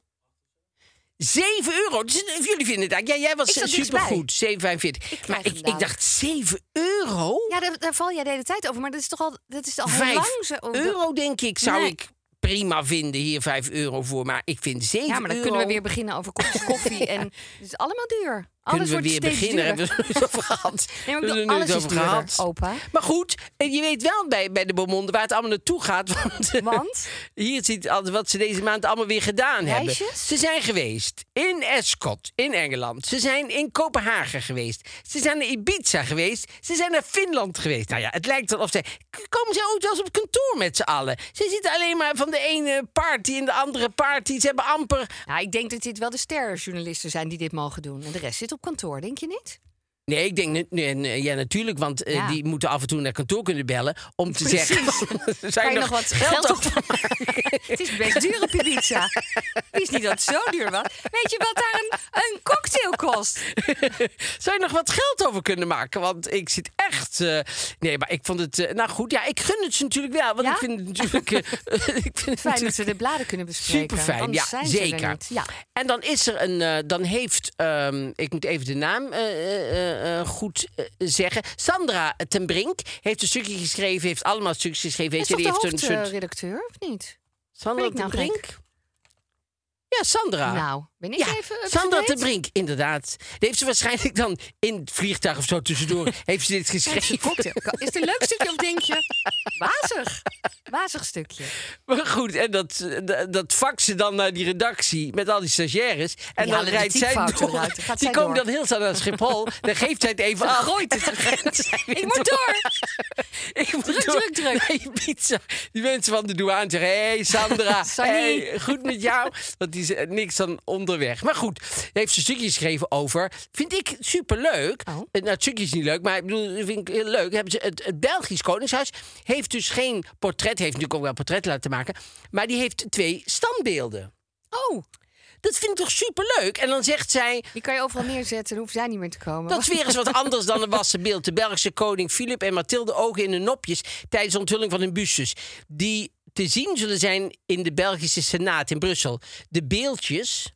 7 euro. Dus, eh, jullie vinden het eigenlijk. Ja, jij was zat supergoed. 7,45. Ik Maar ik, ik dacht 7 euro? Ja, daar, daar val jij de hele tijd over. Maar dat is toch al, dat is al heel 5 lang zo. dat- euro, denk ik, zou Nee. ik prima vinden. Hier 5 euro voor. Maar ik vind 7 Ja, maar dan euro... kunnen we weer beginnen over koffie. (laughs) en het is allemaal duur. Alles Kunnen we wordt weer beginnen? Hebben we het over gehad? (laughs) Nee, maar bedoel, hebben alles over duurder, gehad. opa. Maar goed, je weet wel bij, bij de Beaumonde waar het allemaal naartoe gaat. (laughs) Want, Want? (laughs) hier ziet altijd wat ze deze maand allemaal weer gedaan hebben. Reisjes? Ze zijn geweest in Ascot in Engeland. Ze zijn in Kopenhagen geweest. Ze zijn naar Ibiza geweest. Ze zijn naar Finland geweest. Nou ja, het lijkt alsof ze... Komen ze ook wel eens op kantoor met z'n allen? Ze zitten alleen maar van de ene party in de andere party. Ze hebben amper... Nou, ik denk dat dit wel de sterjournalisten zijn die dit mogen doen. En de rest zit op kantoor, denk je niet? Nee, ik denk, nee, nee, ja, natuurlijk, want eh, Ja. die moeten af en toe naar kantoor kunnen bellen om te Precies. zeggen. (laughs) Kan je nog wat geld op (laughs) Het is best duur op. Het is niet dat het zo duur was. Weet je wat daar een, een cocktail kost? (laughs) Zou je nog wat geld over kunnen maken? Want ik zit echt. eh, nee, maar ik vond het. eh, nou goed, ja, ik gun het ze natuurlijk wel. Want Ja? ik vind het natuurlijk. eh, ik vind het Fijn dat ze de bladen kunnen bespreken. Super fijn, Anders ja, zijn ze er zeker. niet. Ja. En dan is er een. eh, dan heeft. ehm, ik moet even de naam eh, eh, eh, goed eh, zeggen. Sandra ten Brink heeft een stukje geschreven. Heeft allemaal stukjes geschreven. Weet Is je, die heeft een soort. hoofdredacteur, of niet? Sandra ten nou gek? Brink? Ja, Sandra. Nou, ben ik ja, even Sandra ten Brink, inderdaad. Die heeft ze waarschijnlijk dan in het vliegtuig of zo tussendoor... (laughs) heeft ze dit geschreven. Is het een leuk stukje of denk je? Wazig. Wazig stukje. Maar goed, en dat, dat, dat ze dan naar die redactie met al die stagiaires. En dan rijdt zij door. eruit, Die zij komen door. dan heel snel naar Schiphol. dan geeft zij het even af. gooit het. (laughs) Ik moet door. (laughs) Ik moet Druk, door druk, druk. Ibiza. Die mensen van de douane zeggen... Hé, hey, Sandra. Hey, goed met jou. Want die is eh, niks dan onderweg. Maar goed, heeft een stukje geschreven over... Vind ik superleuk. Oh. Eh, Nou, het stukje is niet leuk, maar ik bedoel, vind ik heel leuk. Hebben ze, het, het Belgisch Koningshuis heeft dus geen portret. Heeft natuurlijk ook wel portret laten maken. Maar die heeft twee standbeelden. Oh, Dat vind ik toch superleuk? En dan zegt zij... die kan je overal neerzetten. Dan hoeven zij niet meer te komen. Dat is weer eens wat anders dan een wassen beeld. De Belgische koning Filip en Mathilde ogen in hun nopjes tijdens de onthulling van hun bustes. Die te zien zullen zijn in de Belgische Senaat in Brussel. De beeldjes.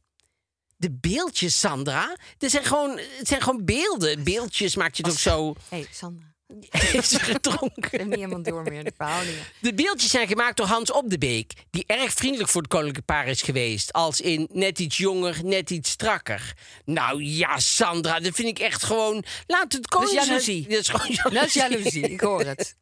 De beeldjes, Sandra. Het zijn gewoon, het zijn gewoon beelden. Beeldjes maakt je het ook zo. Hé, hey, Sandra. (laughs) heeft ze gedronken. Niet helemaal door meer, de verhoudingen. De beeldjes zijn gemaakt door Hans Op de Beek, die erg vriendelijk voor het koninklijke paar is geweest. Als in net iets jonger, net iets strakker. Nou ja, Sandra, dat vind ik echt gewoon. Laat het Dat is koning. jaloezie. Dat is gewoon Dat is jaloezie, ik hoor het.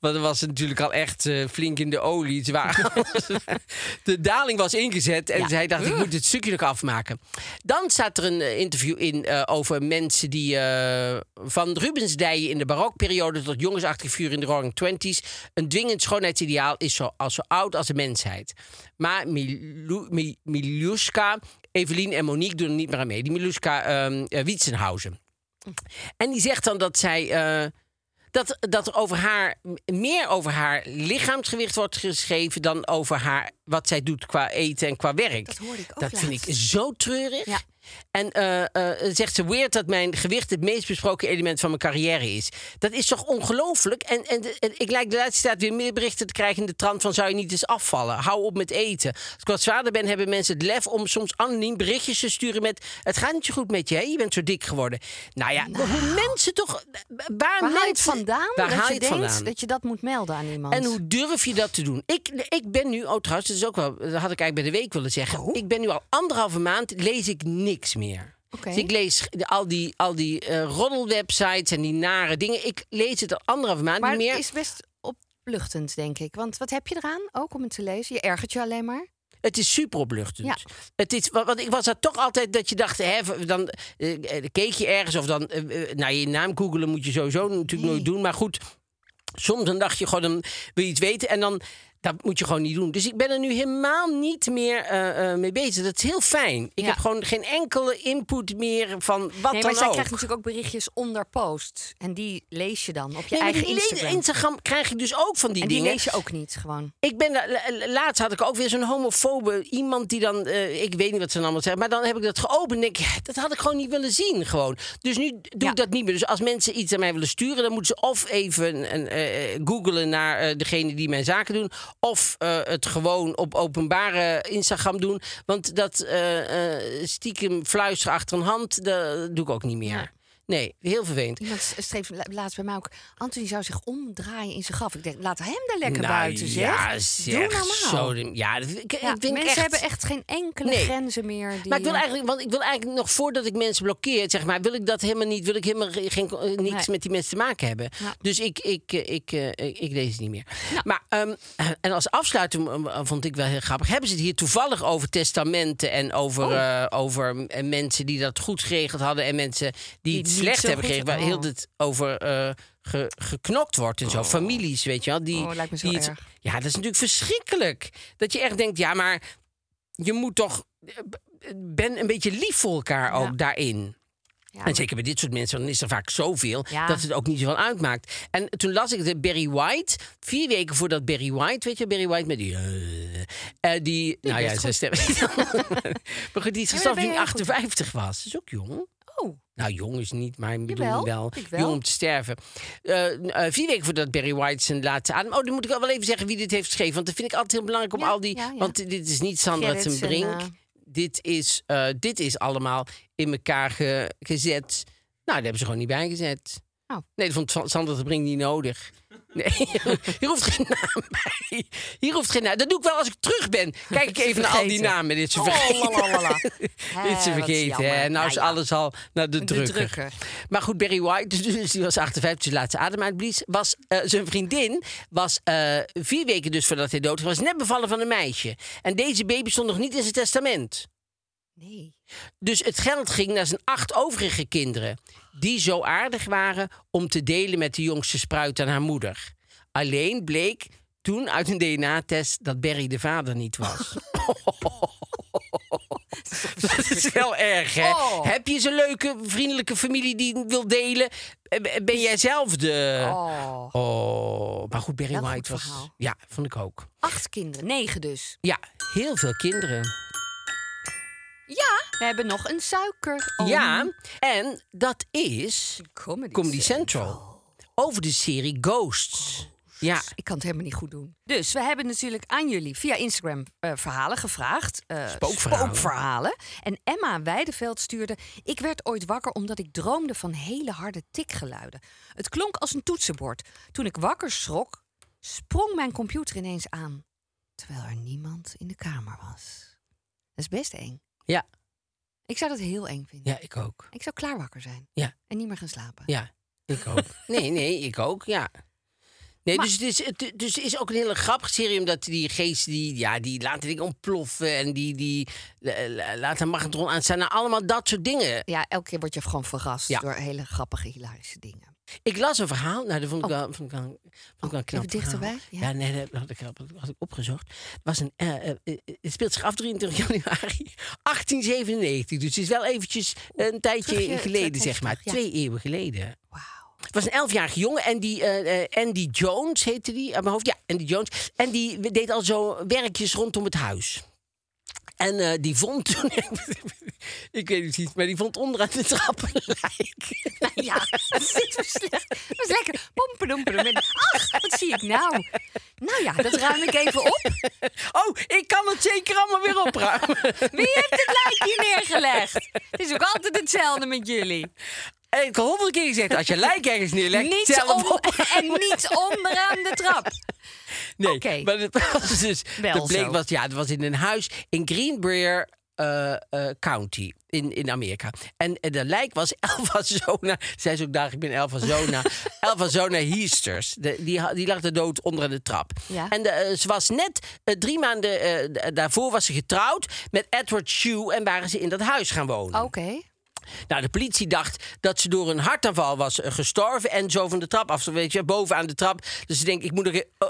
Want er was natuurlijk al echt eh, flink in de olie. Het (laughs) (laughs) de daling was ingezet en Ja. zij dacht, ik moet dit stukje nog afmaken. Dan staat er een eh, interview in eh, over mensen die eh, van Rubensdijen in de barokperiode tot jongensachtig vuur in de Roaring Twenties. Een dwingend schoonheidsideaal is zo, als zo oud als de mensheid. Maar Milou- Miluska, Evelien en Monique doen er niet meer aan mee. Die Miluska ehm eh, Wietsenhausen. En die zegt dan dat zij. Dat, dat er over haar meer over haar lichaamsgewicht wordt geschreven dan over haar wat zij doet qua eten en qua werk. Dat hoorde ik ook Dat vind ik zo treurig. Ja. En eh, eh, zegt ze weird dat mijn gewicht het meest besproken element van mijn carrière is. Dat is toch ongelooflijk? En, en, ik lijk de laatste tijd weer meer berichten te krijgen in de trant van zou je niet eens afvallen? Hou op met eten. Als ik wat zwaarder ben, hebben mensen het lef om soms anoniem berichtjes te sturen met het gaat niet zo goed met je, hè? je bent zo dik geworden. Nou ja, hoe mensen toch... Waar, Waar haal je het mensen- vandaan? Waar dat haal je denkt vandaan? dat je dat moet melden aan iemand. En hoe durf je dat te doen? Ik, ik ben nu, oh trouwens, dat is ook wel, dat had ik eigenlijk bij de week willen zeggen. Oh. Ik ben nu al anderhalve maand, lees ik niks meer. Oké. Dus ik lees al die, al die roddelwebsites en die nare dingen. Ik lees het al anderhalve maand maar niet meer. het is best opluchtend, denk ik. Want wat heb je eraan ook om het te lezen? Je ergert je alleen maar. Het is super opluchtend. Ja. Het is, wa- want ik was dat toch altijd dat je dacht, hè, dan eh, keek je ergens of dan, eh, nou je naam googelen moet je sowieso natuurlijk Nee. nooit doen. Maar goed, soms dan dacht je gewoon, dan wil je iets weten en dan, dat moet je gewoon niet doen. Dus ik ben er nu helemaal niet meer eh, eh, mee bezig. Dat is heel fijn. Ik Ja. heb gewoon geen enkele input meer van wat nee, maar dan zij ook. krijgt natuurlijk ook berichtjes onder post. En die lees je dan op je Nee, eigen die Instagram. Instagram krijg ik dus ook van die en die dingen. lees je ook niet gewoon. Ik ben laatst had ik ook weer zo'n homofobe iemand die dan, eh, ik weet niet wat ze dan allemaal zeggen, maar dan heb ik dat geopend en ik, dat had ik gewoon niet willen zien, gewoon. Dus nu doe Ja. ik dat niet meer. Dus als mensen iets aan mij willen sturen, dan moeten ze of even een, googlen naar degene die mijn zaken doen, of eh, het gewoon op openbare Instagram doen, want dat eh, eh, stiekem fluisteren achter een hand, dat doe ik ook niet meer. Nee. Heel vervelend. Iemand schreef la- laatst bij mij ook... Anthony zou zich omdraaien in zijn graf. Ik denk, laat hem daar lekker Nou, buiten, zeg. Ja, Doe normaal. zo. Ja, ik, Ja, ik mensen echt, hebben echt geen enkele Nee. grenzen meer. Die, Maar ik wil eigenlijk, want ik wil eigenlijk nog voordat ik mensen blokkeer, zeg maar, wil ik dat helemaal niet, wil ik helemaal ge- geen, eh, niks Nee. met die mensen te maken hebben. Ja. Dus ik, ik, eh, ik, eh, ik, ik lees het niet meer. Maar, ehm, en als afsluiting vond ik wel heel grappig. Hebben ze het hier toevallig over testamenten en over, Oh. over mensen die dat goed geregeld hadden en mensen die, Die slecht hebben geregeld, waar heel oh. het over eh, ge- geknokt wordt en zo. Families, weet je wel. Die, Oh, lijkt me zo die het- erg. ja, dat is natuurlijk verschrikkelijk. Dat je echt denkt, ja, maar je moet toch. Ben een beetje lief voor elkaar ook Ja. daarin. ja, En zeker bij dit soort mensen, dan is er vaak zoveel Ja. dat het ook niet zoveel uitmaakt. En toen las ik de Barry White, vier weken voordat Barry White, weet je, Barry White met die. eh, eh, die nou ja, zijn stem. (laughs) maar goed, die is toen heel 58 was. Dat is ook jong. Oh, Nou, jong is niet, maar ik bedoel Jawel, wel, ik wel. jong om te sterven. Eh, eh, vier weken voordat Barry White zijn laatste adem... Oh, dan moet ik wel even zeggen wie dit heeft geschreven. Want dat vind ik altijd heel belangrijk om Ja, al die... ja, ja. Want dit is niet Sandra ten en, Brink. eh, Dit, is, dit is allemaal in elkaar ge- gezet. Nou, daar hebben ze gewoon niet bij gezet. Oh. Nee, dat vond Sandra ten Brink niet nodig. Nee, (laughs) hier hoeft geen naam bij. Hier hoeft geen naam. Dat doe ik wel als ik terug ben. Kijk ik even naar al die namen. Dit is ze Oh, vergeten. lalalala. (laughs) Dit is vergeten. hè. Nou is Ja, ja. alles al naar de, De drukker. drukker. Maar goed, Barry White, (laughs) dus, die was 58, dus laatste adem uitblies. Was, eh, zijn vriendin was eh, vier weken dus voordat hij dood was, net bevallen van een meisje. En deze baby stond nog niet in zijn testament. Nee. Dus het geld ging naar zijn acht overige kinderen. Die zo aardig waren om te delen met de jongste spruit aan haar moeder. Alleen bleek toen uit een DNA-test dat Barry de vader niet was. (laughs) (laughs) Dat is wel erg, hè? Oh. Heb je zo'n leuke, vriendelijke familie die wil delen? Eh, Ben jij zelf de... Oh. Oh, maar goed, Barry White was... verhaal. Ja, vond ik ook. Acht kinderen, negen dus. Ja, heel veel kinderen. Ja, we hebben nog een suiker. Ja, en dat is Comedy, Comedy Central. Over de serie Ghosts. Ja. Ik kan het helemaal niet goed doen. Dus we hebben natuurlijk aan jullie via Instagram eh, verhalen gevraagd. Spookverhalen. spookverhalen. En Emma Weideveld stuurde... Ik werd ooit wakker omdat ik droomde van hele harde tikgeluiden. Het klonk als een toetsenbord. Toen ik wakker schrok, sprong mijn computer ineens aan. Terwijl er niemand in de kamer was. Dat is best eng. Ja, Ik zou dat heel eng vinden. ja, ik ook. Ik zou klaar wakker zijn. Ja. En niet meer gaan slapen. Ja, ik ook. (laughs) nee, nee, ik ook, ja. Nee, Maar- dus, het is, het, dus is ook een hele grappige serie, omdat die geesten die, ja, die laten dingen ontploffen en die, die la- la- laten een magnetron aanstaan. Nou, allemaal dat soort dingen. Ja, elke keer word je gewoon verrast Ja. door hele grappige, hilarische dingen. Ik las een verhaal, nou, dat vond ik Oh. wel, vond ik wel, vond ik wel een knap even dichterbij? Ja. Ja, nee, dat had ik, had ik opgezocht. Het, was een, eh, eh, eh, het speelt zich af 23 (laughs) januari 1897. Dus het is wel eventjes een tijdje terug geleden, terug- zeg maar. ja. Twee eeuwen geleden. Wauw. Het was een elfjarige jongen en die eh, Andy Jones heette die, uit mijn hoofd. Ja, Andy Jones. En die deed al zo werkjes rondom het huis. En eh, die vond toen, (laughs) ik weet het niet, maar die vond onderaan de trap een lijk. Ja, dat is slecht. Dat is lekker. Pompedoempedoem. Ach, wat zie ik nou? Nou ja, dat ruim ik even op. Oh, ik kan het zeker allemaal weer opruimen. Wie heeft het lijk hier neergelegd? Het is ook altijd hetzelfde met jullie. En ik heb honderd keer gezegd, als je lijk ergens neerlegt, Niet zelf op. en niet onderaan de trap. (laughs) Nee, maar dat was dus. Wel dat bleek zo. was, ja, het was in een huis in Greenbrier eh, eh, County in, in Amerika. En, en de lijk was (laughs) Elfazona. Zij ze ook daar, ik ben Elfazona. (laughs) Elfazona Heasters. De, die, die lag de dood onder de trap. Ja. En de, eh, ze was net drie maanden daarvoor was ze getrouwd met Edward Shue en waren ze in dat huis gaan wonen. Oké. Nou, de politie dacht dat ze door een hartaanval was eh, gestorven en zo van de trap af. Zo, Weet je, bovenaan de trap. Dus ze denkt, ik moet er. oh,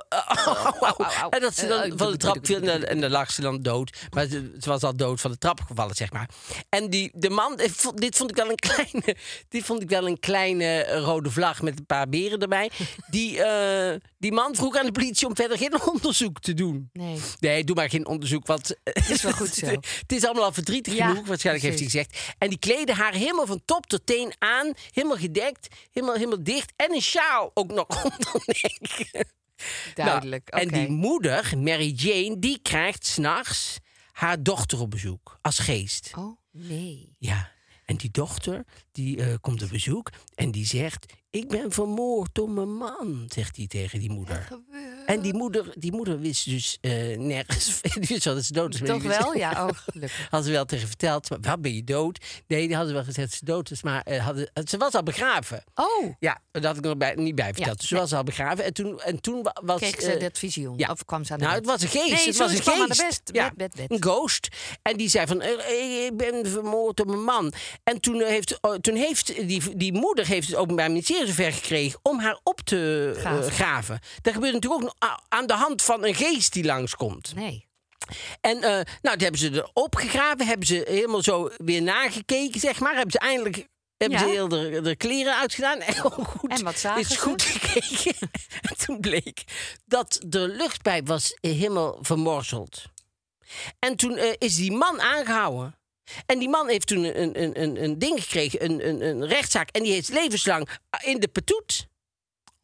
oh, oh. En dat ze dan eh, van de trap viel en dan- lag ze dan dood. Maar ze, was al dood van de trap gevallen, zeg maar. En die, de man, dit vond ik wel een (laughs) kleine, dit vond ik wel een kleine eh, rode vlag met een paar beren erbij. Die, die man vroeg aan de politie om verder geen (laughs) onderzoek te doen. Nee. Nee, doe maar geen onderzoek, want het is wel goed (laughs) zo. het is allemaal al verdrietig Ja, genoeg, waarschijnlijk heeft hij gezegd. En die kleden haar helemaal van top tot teen aan, helemaal gedekt, helemaal, helemaal dicht. En een sjaal ook nog (laughs) om de nek. Duidelijk. Nou. En die moeder, Mary Jane, die krijgt s'nachts haar dochter op bezoek als geest. Oh, nee. Ja, en die dochter die eh, komt op bezoek en die zegt: Ik ben vermoord door mijn man, zegt hij tegen die moeder. En die moeder, die moeder wist dus eh, nergens. (laughs) Die wist wel dat ze dood is. Toch wel? (laughs) Ja, oh, gelukkig. Hadden ze wel tegen verteld. Maar wat ben je dood? Nee, die hadden wel gezegd dat ze dood is. Maar eh, hadden, ze was al begraven. Oh, Ja, dat had ik nog bij, niet bij verteld. Ja, dus ze was al begraven. En toen, en toen wa- was. kreeg ze eh, dat visioen? ja. Of kwam ze aan de nou, het was een geest. Nee, het was een geest. bed. Ja, Bed, bed, bed. Een ghost. En die zei van, eh, ik ben vermoord door mijn man. En toen heeft, oh, toen heeft die, die moeder heeft het Openbaar Ministerie zover gekregen om haar op te eh, Graven. graven. Dat gebeurt natuurlijk ook aan de hand van een geest die langskomt. Nee. En eh, nou, hebben ze erop gegraven, hebben ze helemaal zo weer nagekeken, zeg maar. Hebben ze eindelijk hebben Ja. ze heel de, de kleren uitgedaan. En, goed, En wat zagen is ze? goed gekeken. (laughs) en toen bleek dat de luchtpijp was helemaal vermorzeld. En toen eh, is die man aangehouden. En die man heeft toen een, een, een, een ding gekregen, een, een, een rechtszaak. En die heeft levenslang in de petoet.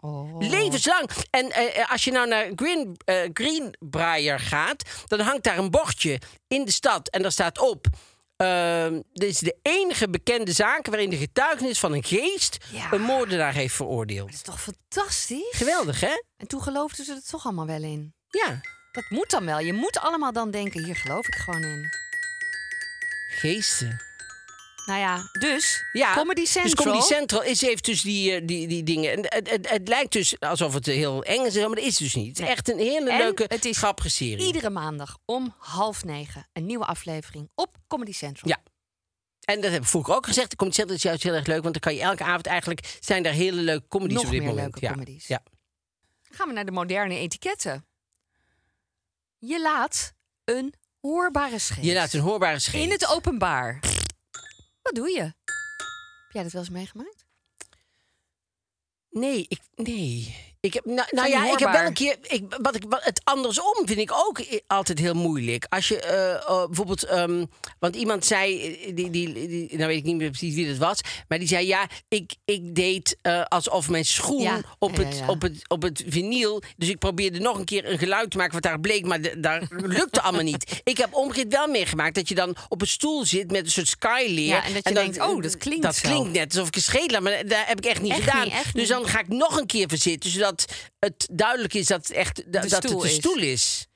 Oh. Levenslang. En eh, als je nou naar Green, eh, Greenbrier gaat, dan hangt daar een bordje in de stad. En daar staat op. ehm, dit is de enige bekende zaak waarin de getuigenis van een geest Ja. een moordenaar heeft veroordeeld. Dat is toch fantastisch? Geweldig, hè? En toen geloofden ze er toch allemaal wel in. Ja. Dat moet dan wel. Je moet allemaal dan denken, hier geloof ik gewoon in. Geesten. Nou ja, dus Ja, Comedy Central. Dus Comedy Central is, heeft dus die, eh, die, die dingen. En het, het, het lijkt dus alsof het heel eng is, maar dat is dus niet. Het is Nee. echt een hele En leuke, het is grappige serie. Iedere maandag om half negen een nieuwe aflevering op Comedy Central. Ja. En dat heb ik vroeger ook gezegd. De Comedy Central is juist heel erg leuk, want dan kan je elke avond eigenlijk... zijn daar hele leuke comedies Nog op dit meer moment. leuke ja. comedies. Ja. Gaan we naar de moderne etiketten. Je laat een hoorbare scheet. Je laat een hoorbare scheet. In het openbaar. Wat doe je? Heb jij dat wel eens meegemaakt? Nee, ik, nee. Ik heb, nou, nou ja, ik heb wel een keer. Ik, wat ik, wat, het andersom vind ik ook altijd heel moeilijk. Als je eh, eh, bijvoorbeeld. ehm, want iemand zei. eh, Die, die, die, nou weet ik niet meer precies wie dat was. Maar die zei: Ja, ik, ik deed eh, alsof mijn schoen Ja, op, ja, het, ja. op, het, op het vinyl. Dus ik probeerde nog een keer een geluid te maken wat daar bleek. Maar de- daar (laughs) lukte allemaal niet. Ik heb omgekeerd wel meegemaakt dat je dan op een stoel zit met een soort skyleer. En dat je denkt, oh, dat klinkt Dat zo. klinkt net alsof ik een scheet Maar dat heb ik echt niet Echt gedaan. niet, echt dus dan ga ik nog een keer verzitten. Zodat het duidelijk is dat het echt dat, dat het de is. stoel is.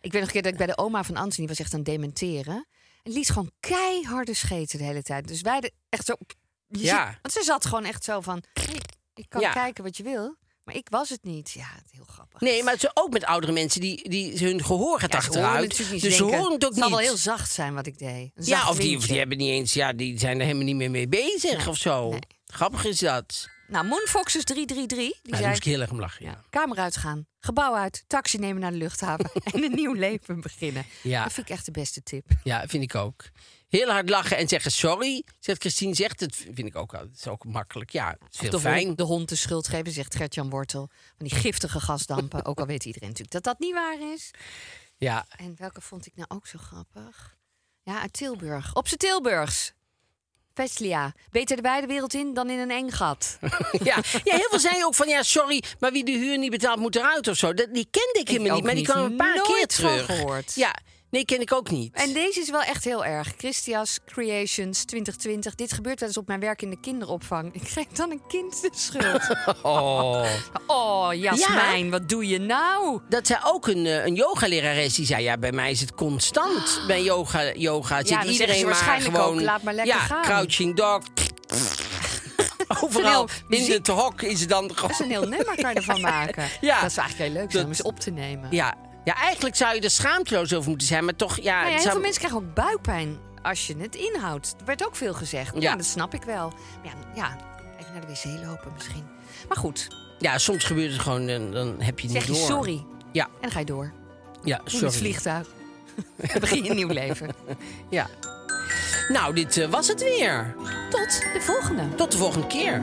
Ik weet nog een keer dat ik bij de oma van Anthony was echt aan het dementeren. En liet gewoon keiharde scheten de hele tijd. Dus wij hadden echt zo... Ja. ziet- want ze zat gewoon echt zo van... "Hey, ik kan Ja. kijken wat je wil, maar ik was het niet. Ja, heel grappig. Nee, maar het is ook met oudere mensen die, die hun gehoor gaat Ja, ze achteruit. niet. dus Ze ze horen het ook het zal niet. wel heel zacht zijn wat ik deed. Een ja, of die, of windje. die hebben niet eens, ja, die zijn er helemaal niet meer mee bezig of zo. Grappig is dat. Nou, Moonfoxes 333, die Daar zei... moest ik heel erg om lachen. Ja. Ja, kamer uitgaan, gebouw uit, taxi nemen naar de luchthaven (laughs) en een nieuw leven beginnen. Ja. Dat vind ik echt de beste tip. ja, vind ik ook. Heel hard lachen en zeggen sorry, zegt Christine. Zegt het, vind ik ook, het is ook makkelijk. Ja, het is heel de, fijn. Hond, de hond de schuld geven, zegt Gert-Jan Wortel. Van die giftige gasdampen. ook al weet iedereen natuurlijk dat dat niet waar is. Ja, En welke vond ik nou ook zo grappig? Ja, uit Tilburg. Op z'n Tilburgs. Veslia. Beter de beide wereld in dan in een eng gat. (laughs) ja. ja, heel veel zeiden ook van ja, sorry, maar wie de huur niet betaalt moet eruit of zo. Dat, die kende ik helemaal niet, maar die kwam een paar keer Nooit terug. gehoord. Ja, nee, ken ik ook niet. En deze is wel echt heel erg. Christias Creations 2020. Dit gebeurt wel eens op mijn werk in de kinderopvang. Ik geef dan een kind de schuld. (laughs) Oh. Oh, Jasmijn, wat doe je nou? Dat zei ook een, eh, een yogalerares die zei: Ja, bij mij is het constant. Bij yoga, yoga iedereen maar gewoon. ook, laat maar lekker ja, gaan. crouching dog. (laughs) Overal in het hok is het dan Dat is een heel nummer kan je ervan (laughs) maken. Ja. Dat is eigenlijk heel leuk Dat- om eens op te nemen. Ja, ja, eigenlijk zou je er schaamteloos over moeten zijn, maar toch, ja. Nou ja, heel zou- veel mensen krijgen ook buikpijn als je het inhoudt. Er werd ook veel gezegd. Ja, Ja. dat snap ik wel. Maar ja, ja, even naar de wc lopen misschien. Maar goed, Ja, soms gebeurt het gewoon, en dan heb je het zeg niet je door. sorry. Ja, En dan ga je door. ja, In het sorry. vliegtuig. (laughs) dan begin je een nieuw leven. (laughs) Ja. Nou, dit eh, was het weer. Tot de volgende. Tot de volgende keer.